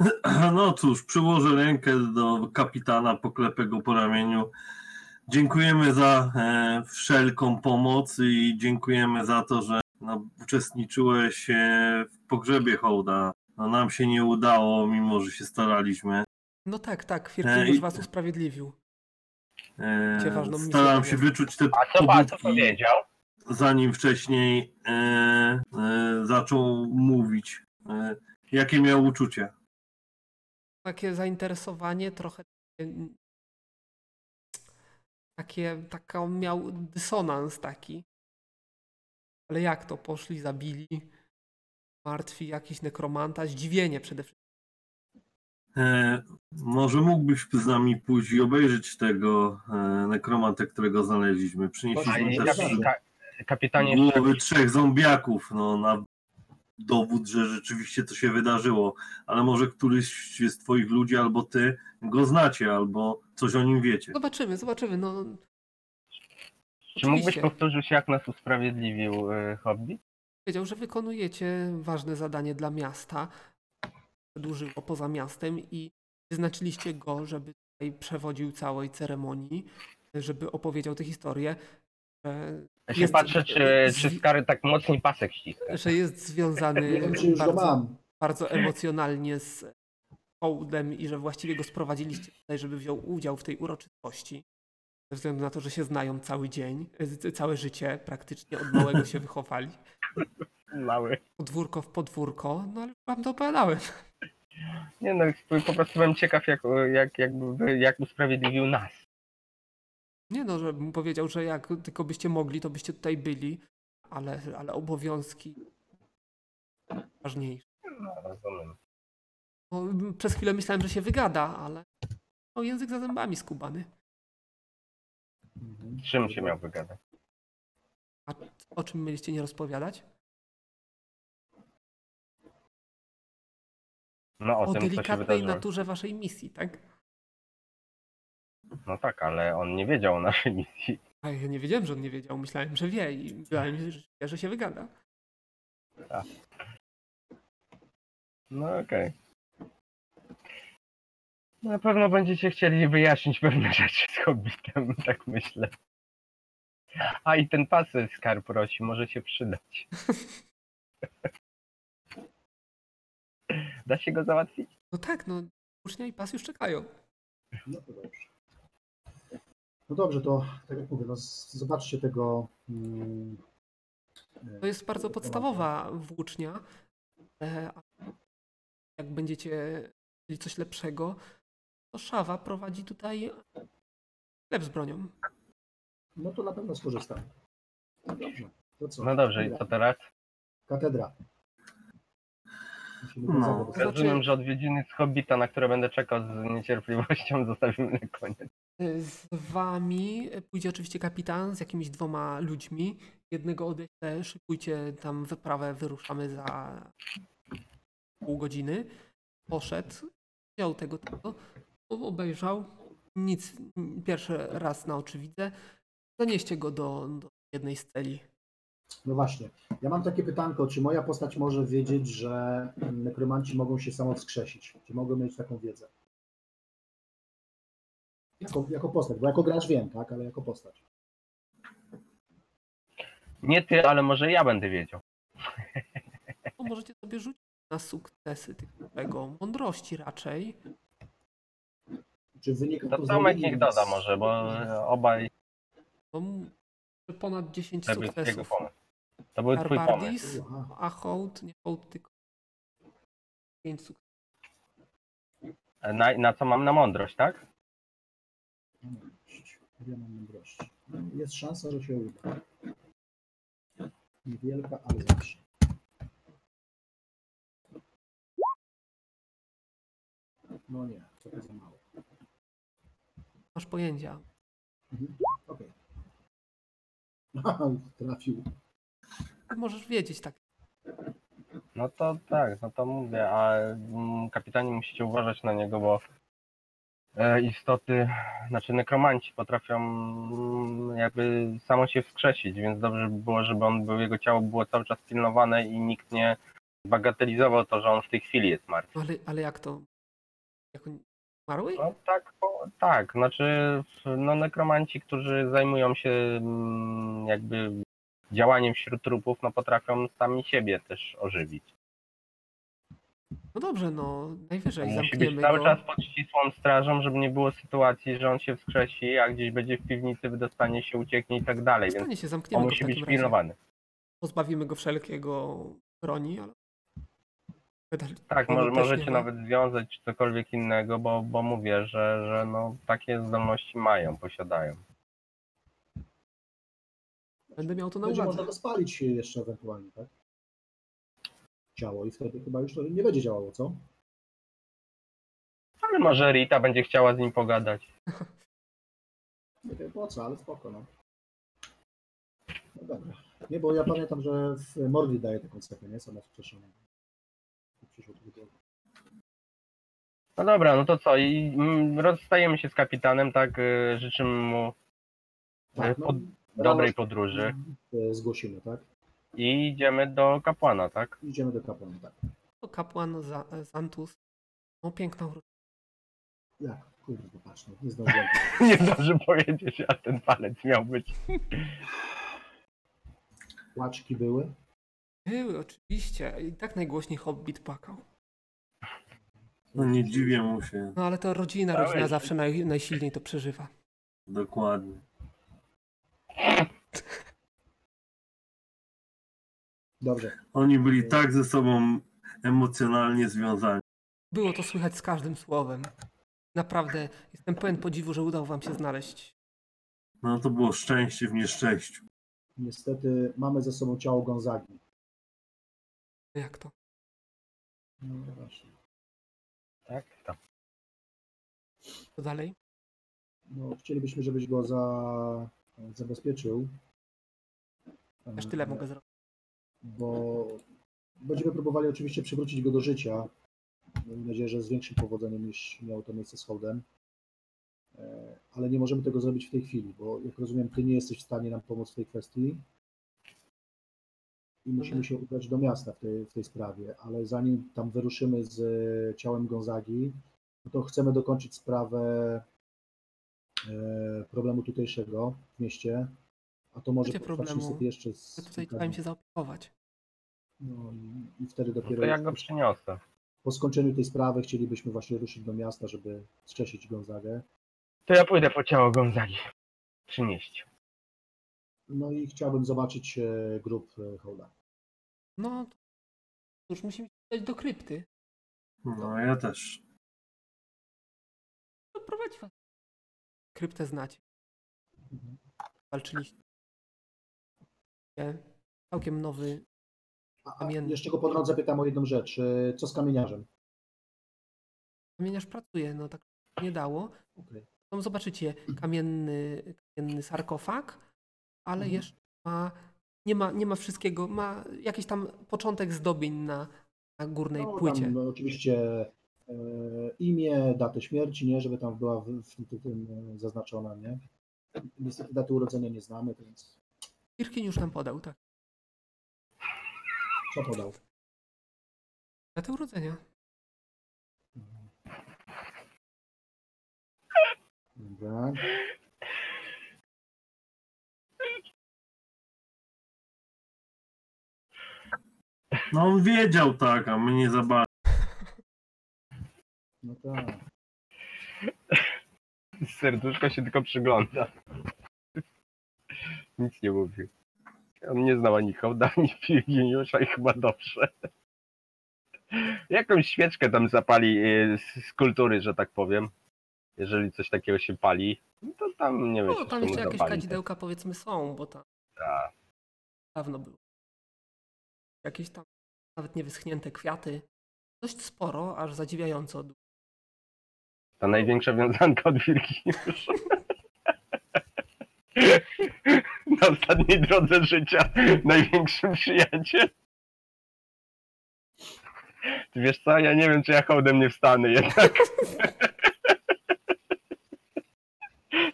No cóż, przyłożę rękę do kapitana, poklepę go po ramieniu. Dziękujemy za e, wszelką pomoc i dziękujemy za to, że no, uczestniczyłeś e, w pogrzebie hołda. No, nam się nie udało, mimo że się staraliśmy. no tak, tak, E, Firkin i- już was usprawiedliwił. Ważną misję staram się wyczuć te A co, a co pobudki, powiedział? zanim wcześniej e, e, zaczął mówić. E, jakie miał uczucie? Takie zainteresowanie, trochę takie, takie taka on miał dysonans taki. Ale jak to poszli, zabili? Martwi jakiś nekromanta, zdziwienie przede wszystkim. E, może mógłbyś z nami pójść i obejrzeć tego e, nekromantę, którego znaleźliśmy. Przynieśliśmy też kapitanie głowy trzech zombiaków, no, na dowód, że rzeczywiście to się wydarzyło. Ale może któryś z twoich ludzi albo ty go znacie, albo coś o nim wiecie. Zobaczymy, zobaczymy. No, Czy mógłbyś powtórzyć, jak nas usprawiedliwił y, Hobbit? Powiedział, że wykonujecie ważne zadanie dla miasta. Przedłużyło poza miastem i wyznaczyliście go, żeby tutaj przewodził całej ceremonii, żeby opowiedział tę historię. Że Ja się Jest- patrzę, czy, czy Skary tak mocniej pasek ściska. że jest związany Nie wiem, czy już go bardzo, mam. bardzo emocjonalnie z hołdem i że właściwie go sprowadziliście tutaj, żeby wziął udział w tej uroczystości. Ze względu na to, że się znają cały dzień, całe życie, praktycznie od małego się wychowali. Mały. Podwórko w podwórko, no ale wam to opowiadałem. Nie no, po prostu byłem ciekaw, jak, jak, jak, jak usprawiedliwił nas. Nie no, żebym powiedział, że jak tylko byście mogli, to byście tutaj byli, ale, ale obowiązki ważniejsze. No, rozumiem. No, przez chwilę myślałem, że się wygada, ale no, język za zębami skubany. Czym się miał wygadać? A o czym mieliście nie rozpowiadać? No o, O, tym, delikatnej naturze waszej misji, tak? No tak, ale on nie wiedział o naszej misji. A ja nie wiedziałem, że on nie wiedział. Myślałem, że wie i myślałem, że, się wygada. No okej. Na pewno będziecie chcieli wyjaśnić pewne rzeczy z Hobbitem, tak myślę. A i ten pas Skar prosi, może się przydać. Da się go załatwić? No tak, no ucznia i pas już czekają. No to dobrze. No dobrze, to tak jak mówię, no zobaczcie tego. mm, To jest bardzo podstawowa włócznia. e, Jak będziecie chcieli coś lepszego, to Szawa prowadzi tutaj sklep z bronią. No to na pewno skorzystam. No dobrze. To co? No dobrze, i co teraz? Katedra. No. zawód Znaczy- Rozumiem, że odwiedziny z Hobbita, na które będę czekał z niecierpliwością, zostawimy na koniec. Z wami pójdzie oczywiście kapitan z jakimiś dwoma ludźmi. Jednego odeślę, szykujcie tam wyprawę, wyruszamy za pół godziny. Poszedł, wziął tego, tego, obejrzał. Nic, pierwszy raz na oczy widzę. Zanieście go do, do jednej z celi. No właśnie. Ja mam takie pytanko, czy moja postać może wiedzieć, że nekromanci mogą się samowskrzesić? Czy mogą mieć taką wiedzę? Jako, jako postać, bo jako gracz wiem, tak, ale jako postać. Nie ty, ale może ja będę wiedział. To możecie sobie rzucić na sukcesy tych tego mądrości raczej. Czy wynika To to Tomek niech doda może, bo obaj ponad 10 to sukcesów. To był twój pomysł. A hołd, nie hołd, tylko 5 sukcesów. Na, na co mam na mądrość, tak? Mądrość. Ja mam mądrość. Jest szansa, że się uda. Niewielka, ale zawsze. No nie, to jest za mało. Masz pojęcia. Mhm. Okej. Trafił. Możesz wiedzieć tak. No to tak, no to mówię, a mm, kapitanie musicie uważać na niego, bo e, istoty, znaczy nekromanci potrafią mm, jakby samo się wskrzesić, więc dobrze by było, żeby on był, jego ciało było cały czas pilnowane i nikt nie bagatelizował to, że on w tej chwili jest martwy. Ale, ale jak to? Jak on zmarły? No tak, bo, tak, znaczy no nekromanci, którzy zajmują się mm, jakby działaniem wśród trupów, no potrafią sami siebie też ożywić. No dobrze, no najwyżej Musi być zamkniemy cały go. czas pod ścisłą strażą, żeby nie było sytuacji, że on się wskrzesi, a gdzieś będzie w piwnicy, wydostanie się, ucieknie i tak dalej, więc się, on zamkniemy w musi być razie. pilnowany. Pozbawimy go wszelkiego broni, ale... Tak, może, możecie nie nawet związać cokolwiek innego, bo, bo mówię, że, że no, takie zdolności mają, posiadają. Będę miał to na Będzie uwadze. można go spalić jeszcze ewentualnie, tak? Ciało i wtedy chyba już to nie będzie działało, co? Ale może Rita będzie chciała z nim pogadać. Nie wiem po co, ale spoko, no. No dobra. Nie, bo ja pamiętam, że w Mordi daje taką cechę, nie? Samo wskrzeszenie. Przyszło No dobra, no to co? I mm, rozstajemy się z kapitanem, tak? y, Życzymy mu Tak, pod- no, dobrej rano, podróży e, Zgłosimy, tak? i idziemy do kapłana, tak? Idziemy do kapłana, tak. To kapłan za, Zantus. No piękna uroczystość. Jak? Kurde, patrz, no, nie zdążyłem. Nie zdąży powiedzieć, a ten palec miał być. Płaczki były. Były, oczywiście. I tak najgłośniej Hobbit płakał. No nie dziwię mu się. No ale to rodzina, Dałeś. rodzina zawsze naj, najsilniej to przeżywa. Dokładnie. Dobrze. Oni byli tak ze sobą emocjonalnie związani. Było to słychać z każdym słowem. Naprawdę jestem pełen podziwu, że udało wam się znaleźć. No to było szczęście w nieszczęściu. Niestety mamy ze sobą ciało Gonzagi. Jak to? No właśnie. Tak? Tak. Co dalej? No, chcielibyśmy, żebyś go za, zabezpieczył. Aż tyle mogę zrobić. Bo będziemy próbowali oczywiście przywrócić go do życia. Mam nadzieję, że z większym powodzeniem niż miało to miejsce z Hołdem. E, Ale nie możemy tego zrobić w tej chwili, bo jak rozumiem, ty nie jesteś w stanie nam pomóc w tej kwestii. I musimy się udać do miasta w tej, w tej sprawie, ale zanim tam wyruszymy z e, ciałem Gonzagi, no to chcemy dokończyć sprawę e, problemu tutejszego w mieście. A to może problemu? niestety jeszcze z Ja tutaj trzeba im się zaopiekować. No i, i wtedy No dopiero to jak go przyniosę? po skończeniu tej sprawy chcielibyśmy właśnie ruszyć do miasta, żeby wskrzesić Gonzagę. To ja pójdę po ciało Gonzagi. Przynieść. No i chciałbym zobaczyć e, grób e, Hołda. No, to już musimy się udać do krypty. No ja też. To prowadzi was. Kryptę znacie. Mhm. Walczyliście. Całkiem nowy. A, a Kamienny. jeszcze go po drodze pytam o jedną rzecz. E, Co z kamieniarzem? Kamieniarz pracuje, no tak nie dało. Okej. Tam zobaczycie kamienny, kamienny sarkofag, ale Mhm. jeszcze ma, nie, ma, nie ma wszystkiego, ma jakiś tam początek zdobień na, na górnej No, płycie. Tam, no, oczywiście e, imię, datę śmierci, nie, żeby tam była w, w, tym- e, zaznaczona, nie? Niestety daty urodzenia nie znamy, więc Irkin już nam podał, tak. co podał? Datę urodzenia. Dobra. No on wiedział tak, a my nie za bardzo. No tak. Serduszko się tylko przygląda. Nic nie mówił. On nie znał ani Hołda, ani Virginiusza i chyba dobrze. Jakąś świeczkę tam zapali e, z, kultury, że tak powiem. Jeżeli coś takiego się pali, no to tam nie wiem, No, tam jeszcze jakieś kadzidełka powiedzmy są, bo tam Tak. dawno było. Jakieś tam nawet niewyschnięte kwiaty. Dość sporo, aż zadziwiająco. dużo. Ta największa wiązanka od Virginiusza. Na ostatniej drodze życia największy przyjaciel. Ty wiesz co, ja nie wiem, czy ja hołdem nie wstanę jednak.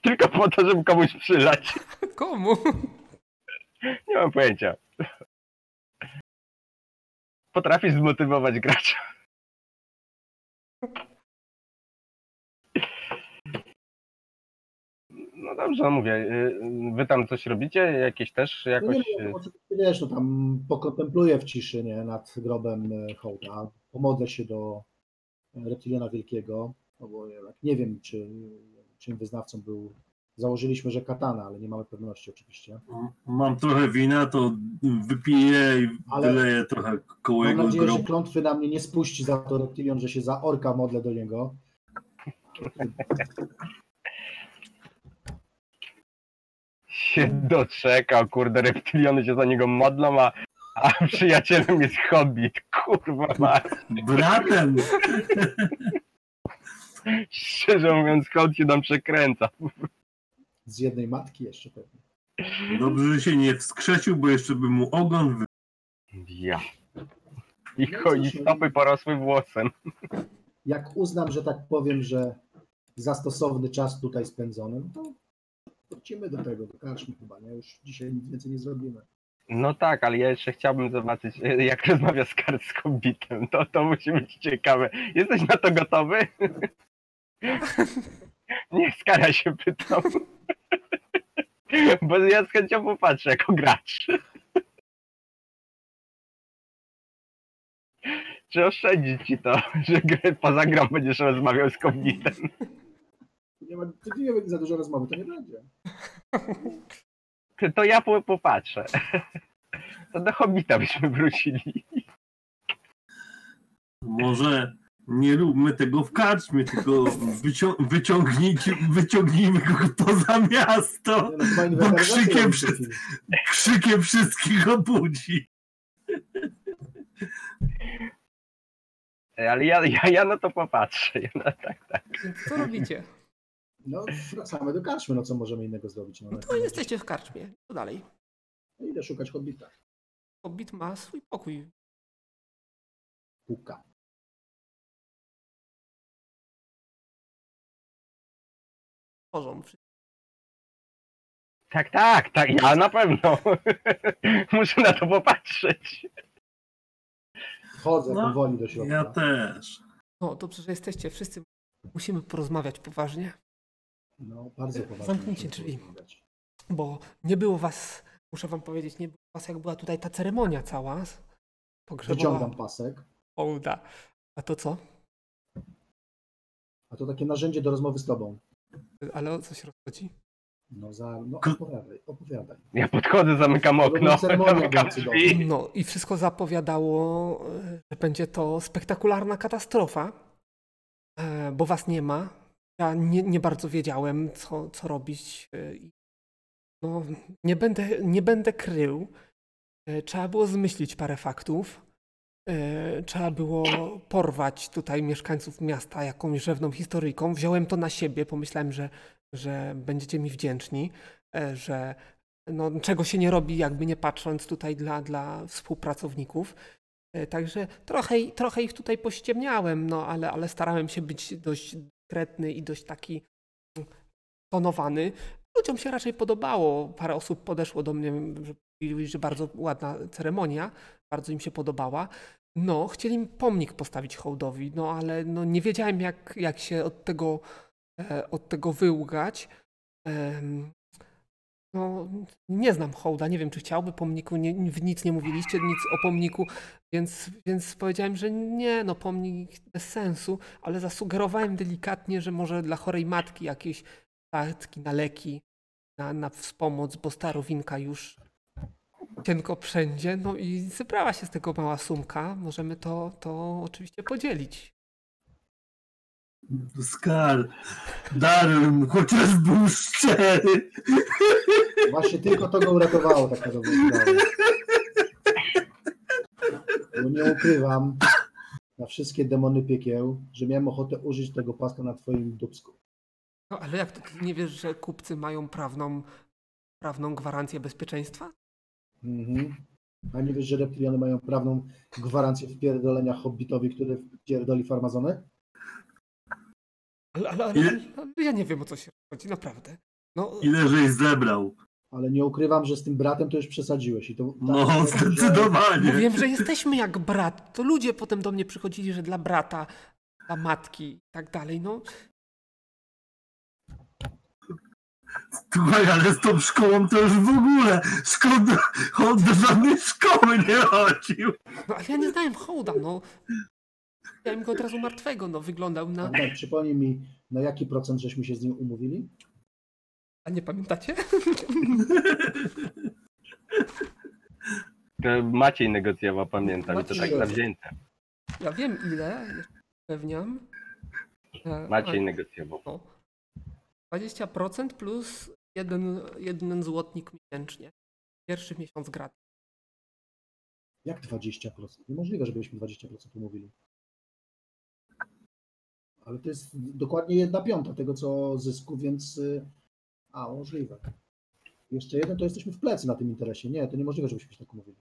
Tylko po to, żeby komuś przylać. Komu? Nie mam pojęcia. Potrafisz zmotywować gracza. No dobrze, no mówię. y, Wy tam coś robicie? Jakieś też jakoś. nie, no, y, oczywiście, wiesz, no tam pokontempluję w ciszy nie, nad grobem e, Hołda. Pomodlę się do e, reptiliana wielkiego, no bo nie wiem, czy czym wyznawcą był. Założyliśmy, że katana, ale nie mamy pewności oczywiście. Mam trochę wina, to wypiję i Ale- wyleję trochę koło Mam jego nadzieję, że grobu. klątwy na mnie nie spuści za to reptilion, że się za orka modlę do niego. się doczekał, kurde, reptiliony się za niego modlą, a, a przyjacielem jest hobbit. Kurwa mać. Bratem! Szczerze mówiąc, hołd się tam przekręca. Z jednej matki jeszcze pewnie. Dobrze, że się nie wskrzesił, bo jeszcze by mu ogon wy... Ja. I, cho- i stopy porosły włosem. Jak uznam, że tak powiem, że za stosowny czas tutaj spędzony, no to wrócimy do tego, do karczmy chyba, nie? Już dzisiaj nic więcej nie zrobimy. No tak, ale ja jeszcze chciałbym zobaczyć, jak rozmawia Skar z Hobbitem. To, to musi być ciekawe. Jesteś na to gotowy? Nie, Skara się pytam. Bo ja z chęcią popatrzę jako gracz. Czy oszczędzi ci to, że grę poza grą będziesz rozmawiał z Hobbitem? Nie ma, tu nie będzie za dużo rozmowy, to nie będzie. To ja po, popatrzę. To do Hobbita byśmy wrócili. Może nie róbmy tego w karczmie, tylko wycią- wyciągnijcie, wyciągnijmy go poza miasto. No, Bo krzykiem robić w tej przez- chwili. Krzykiem wszystkich obudzi. Ale ja, ja, ja na to popatrzę. Ja na, tak, tak. Co robicie? No, wracamy do karczmy, no co możemy innego zrobić? No, No to jesteście w karczmie. Co dalej? No, idę szukać hobbita. Hobbit ma swój pokój. Puka. Tworzą. Tak, tak, tak, ja na pewno. Muszę na to popatrzeć. Wchodzę No, powoli do środka. Ja też. No dobrze, że jesteście. Wszyscy musimy porozmawiać poważnie, No, bardzo poważnie. Zamknijcie drzwi. bo nie było was, muszę wam powiedzieć, nie było was jak była tutaj ta ceremonia cała. Pogrzebowa. Wyciągam pasek, Hołda. A to co? a to takie narzędzie do rozmowy z tobą. Ale o co się rozchodzi? No, za, no opowiadaj, opowiadaj. Ja podchodzę, zamykam okno, zamykam drzwi. No i wszystko zapowiadało, e, że będzie to spektakularna katastrofa, e, bo was nie ma. Ja nie, nie bardzo wiedziałem, co, co robić. e, No, nie będę, nie będę krył. Trzeba było zmyślić parę faktów. E, Trzeba było porwać tutaj mieszkańców miasta jakąś rzewną historyjką. Wziąłem to na siebie, pomyślałem, że, że będziecie mi wdzięczni, e, że no, czego się nie robi, jakby nie patrząc tutaj dla, dla współpracowników. E, Także trochę, trochę ich tutaj pościemniałem, no ale, ale starałem się być dość dyskretny i dość taki tonowany. Ludziom się raczej podobało. Parę osób podeszło do mnie, że że bardzo ładna ceremonia, bardzo im się podobała. No, chcieli mi pomnik postawić hołdowi, no ale no, nie wiedziałem, jak, jak się od tego, e, od tego wyłgać. Em, no, nie znam hołda, nie wiem, czy chciałby pomniku, nie, nic nie mówiliście, nic o pomniku, więc, więc powiedziałem, że nie, no pomnik bez sensu, ale zasugerowałem delikatnie, że może dla chorej matki jakieś statki na leki, na, na wspomoc, bo starowinka już cienko wszędzie, no i zebrała się z tego mała sumka, możemy to, to oczywiście podzielić. Skar. Darren, chociaż był szczery. Właśnie tylko to go uratowało, tak na dobrą sprawę. Bo nie ukrywam na wszystkie demony piekieł, że miałem ochotę użyć tego paska na twoim dubsku. No ale jak to, ty nie wiesz, że kupcy mają prawną, prawną gwarancję bezpieczeństwa? Mhm. A nie wiesz, że reptiliony mają prawną gwarancję wpierdolenia hobbitowi, który wpierdoli farmazony? Ale, ale, ale, Ile- ale ja nie wiem, o co się chodzi, naprawdę. No, Ile żeś zebrał? Ale nie ukrywam, że z tym bratem to już przesadziłeś. I to, tak, No, że- zdecydowanie. Mówiłem, że jesteśmy jak brat. To ludzie potem do mnie przychodzili, że dla brata, dla matki i tak dalej. No, Słuchaj, ale z tą szkołą to już w ogóle. Skąd on do żadnej szkoły nie chodził? no ale ja nie znałem hołda, no. Widziałem go od razu martwego, no. Wyglądał na... Przypomnij mi, na jaki procent żeśmy się z nim umówili? A nie pamiętacie? To Maciej negocjował, pamiętam, i to tak Maciej. zawzięte. Ja wiem ile, jeszcze pewniam. E, Maciej a- negocjował. No. 20% plus jeden, jeden złotnik miesięcznie. Pierwszy miesiąc gratis. Jak 20%? Niemożliwe, żebyśmy 20% umówili. Ale to jest dokładnie jedna piąta tego, co zysku, więc... y, A, możliwe. Jeszcze jeden, to jesteśmy w plecy na tym interesie. Nie, to niemożliwe, żebyśmy się tak umówili.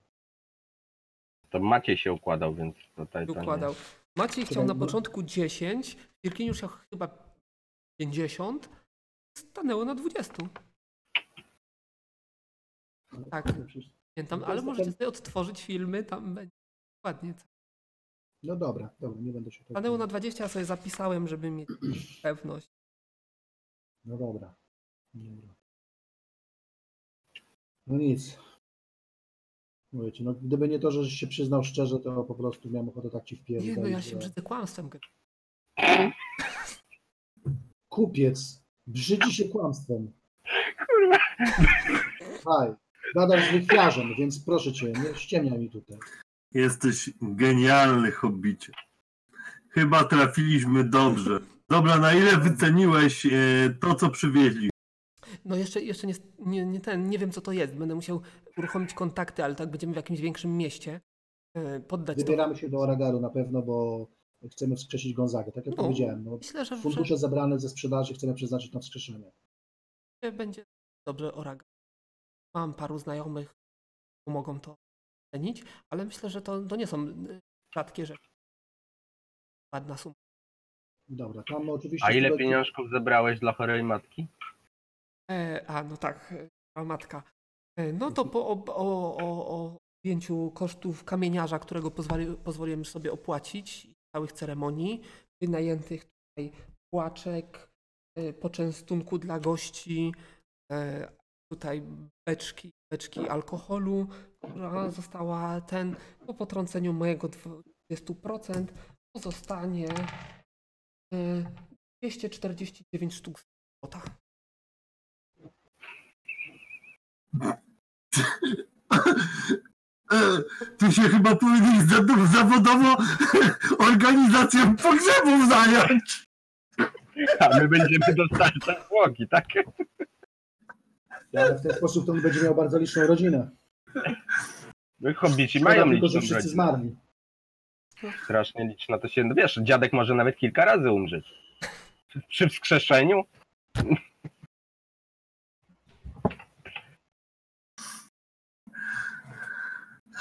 To Maciej się układał, więc tutaj układał. Maciej chciał na początku 10, Wirkiniusz chciał chyba 50, stanęło na 20. Ale Tak. Pamiętam, ale możecie sobie odtworzyć filmy, tam będzie ładnie. No dobra, dobra, nie będę się. Stanęło na 20, ja sobie zapisałem, żeby mieć pewność. No dobra. dobra. No nic. Mówię ci, no gdyby nie to, że się przyznał szczerze, to po prostu miałem ochotę tak ci wpierdolić. Nie, no ja że- się brzydzę kłamstwem. Kupiec brzydzi się kłamstwem. Kurwa. Haj, gadasz z lichwiarzem, więc proszę cię, nie ściemniaj mi tutaj. Jesteś genialny, hobbicie. Chyba trafiliśmy dobrze. Dobra, na ile wyceniłeś e, to, co przywieźli? No jeszcze, jeszcze nie, nie, nie ten, nie wiem co to jest. Będę musiał uruchomić kontakty, ale tak będziemy w jakimś większym mieście. e, Poddać to. Wybieramy się do Oragaru na pewno, bo chcemy wskrzesić Gonzagę. Tak jak No, powiedziałem, no, Myślę, że, że fundusze zebrane ze sprzedaży chcemy przeznaczyć na wskrzeszenie. będzie dobrze Oraga. Mam paru znajomych, którzy mogą to cenić, ale myślę, że to, to nie są y, rzadkie rzeczy. Ładna suma. Dobra, tam oczywiście... A ile tutaj- pieniążków zebrałeś dla chorej matki? E, a, no tak, e, a matka. E, no to po o, o, o, o objęciu kosztów kamieniarza, którego pozwoli, pozwoliłem sobie opłacić, i całych ceremonii, wynajętych tutaj płaczek, e, poczęstunku dla gości, e, tutaj beczki, beczki alkoholu, która została ten, po potrąceniu mojego 20% pozostanie e, 249 sztuk złota. E, Ty się chyba powinieneś za- zawodowo organizacją pogrzebów zająć. A my będziemy dostarczać zwłoki, tak? Ale w ten sposób to on będzie miał bardzo liczną rodzinę. No, Hobbici Szkoda mają tylko, że liczną wszyscy rodzinę. zmarli. Strasznie liczna to się, wiesz, dziadek może nawet kilka razy umrzeć. Przy wskrzeszeniu?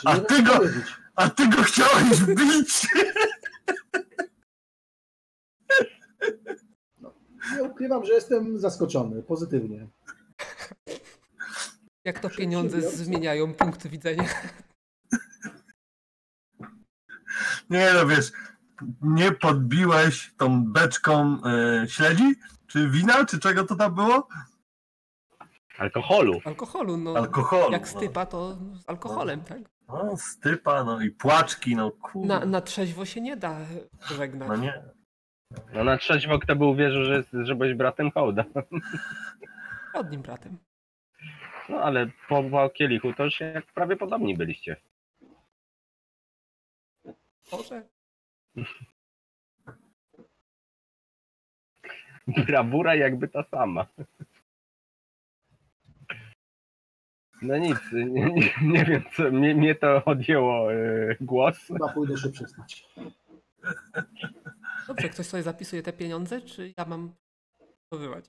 A ty go-. A ty go chciałeś bić! Nie ukrywam, że jestem zaskoczony, pozytywnie. Jak to pieniądze zmieniają punkt widzenia. Nie no wiesz, nie podbiłeś tą beczką e, śledzi? Czy wina? Czy czego to tam było? Alkoholu. Alkoholu, no. Alkoholu. Jak stypa, to z alkoholem, tak? No, stypa, no i płaczki, no kurde. Na, na trzeźwo się nie da żegnać. No nie. No na trzeźwo kto by uwierzył, że, jest, że byłeś bratem hołda. Od nim bratem. No ale po, po kielichu to już jak prawie podobni byliście. Może? Brawura jakby ta sama. No nic, nie, nie, nie wiem co, mnie, mnie to odjęło e, głos. Chyba pójdę się przespać. Dobrze, ktoś sobie zapisuje te pieniądze, czy ja mam powywać?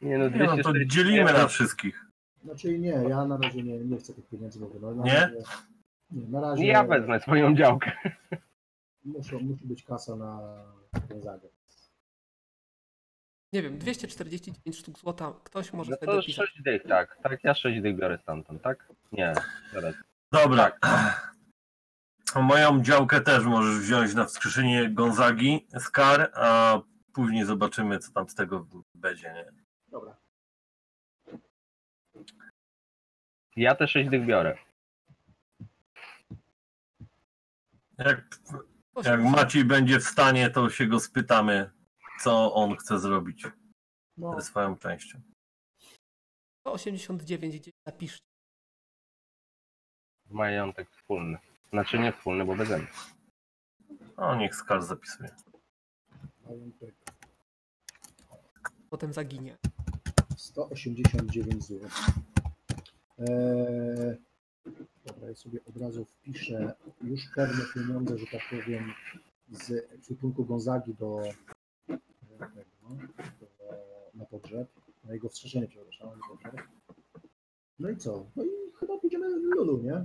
Nie no, Nie, no to 240 dzielimy na wszystkich. Znaczy nie, ja na razie nie, nie chcę tych pieniędzy w ogóle. Na Nie? Razie, nie, na razie Ja wezmę swoją działkę. muszą, musi być kasa na Gonzagę. Nie wiem, 249 sztuk złota. Ktoś może No to dopisać. 6 dych, tak. Tak, ja 6 dych biorę stamtąd, tak? Nie, zaraz. Dobra. Moją działkę też możesz wziąć na wskrzeszenie Gonzagi z kar, a później zobaczymy, co tam z tego będzie, nie? Dobra. Ja te 6 dych biorę. Jak, jak Maciej będzie w stanie, to się go spytamy, co on chce zrobić No, ze swoją częścią. 189 gdzieś napiszcie. Majątek wspólny. Znaczy nie wspólny, bo beze mnie. No, niech Skar zapisuje. majątek Potem zaginie. 189 zł. Eee, dobra, ja sobie od razu wpiszę już pewne pieniądze, że tak powiem, z ekwipunku Gonzagi do, do na pogrzeb, na jego wstrzeszenie, przepraszam, na pogrzeb. No i co? No i chyba pójdziemy Lulu, nie?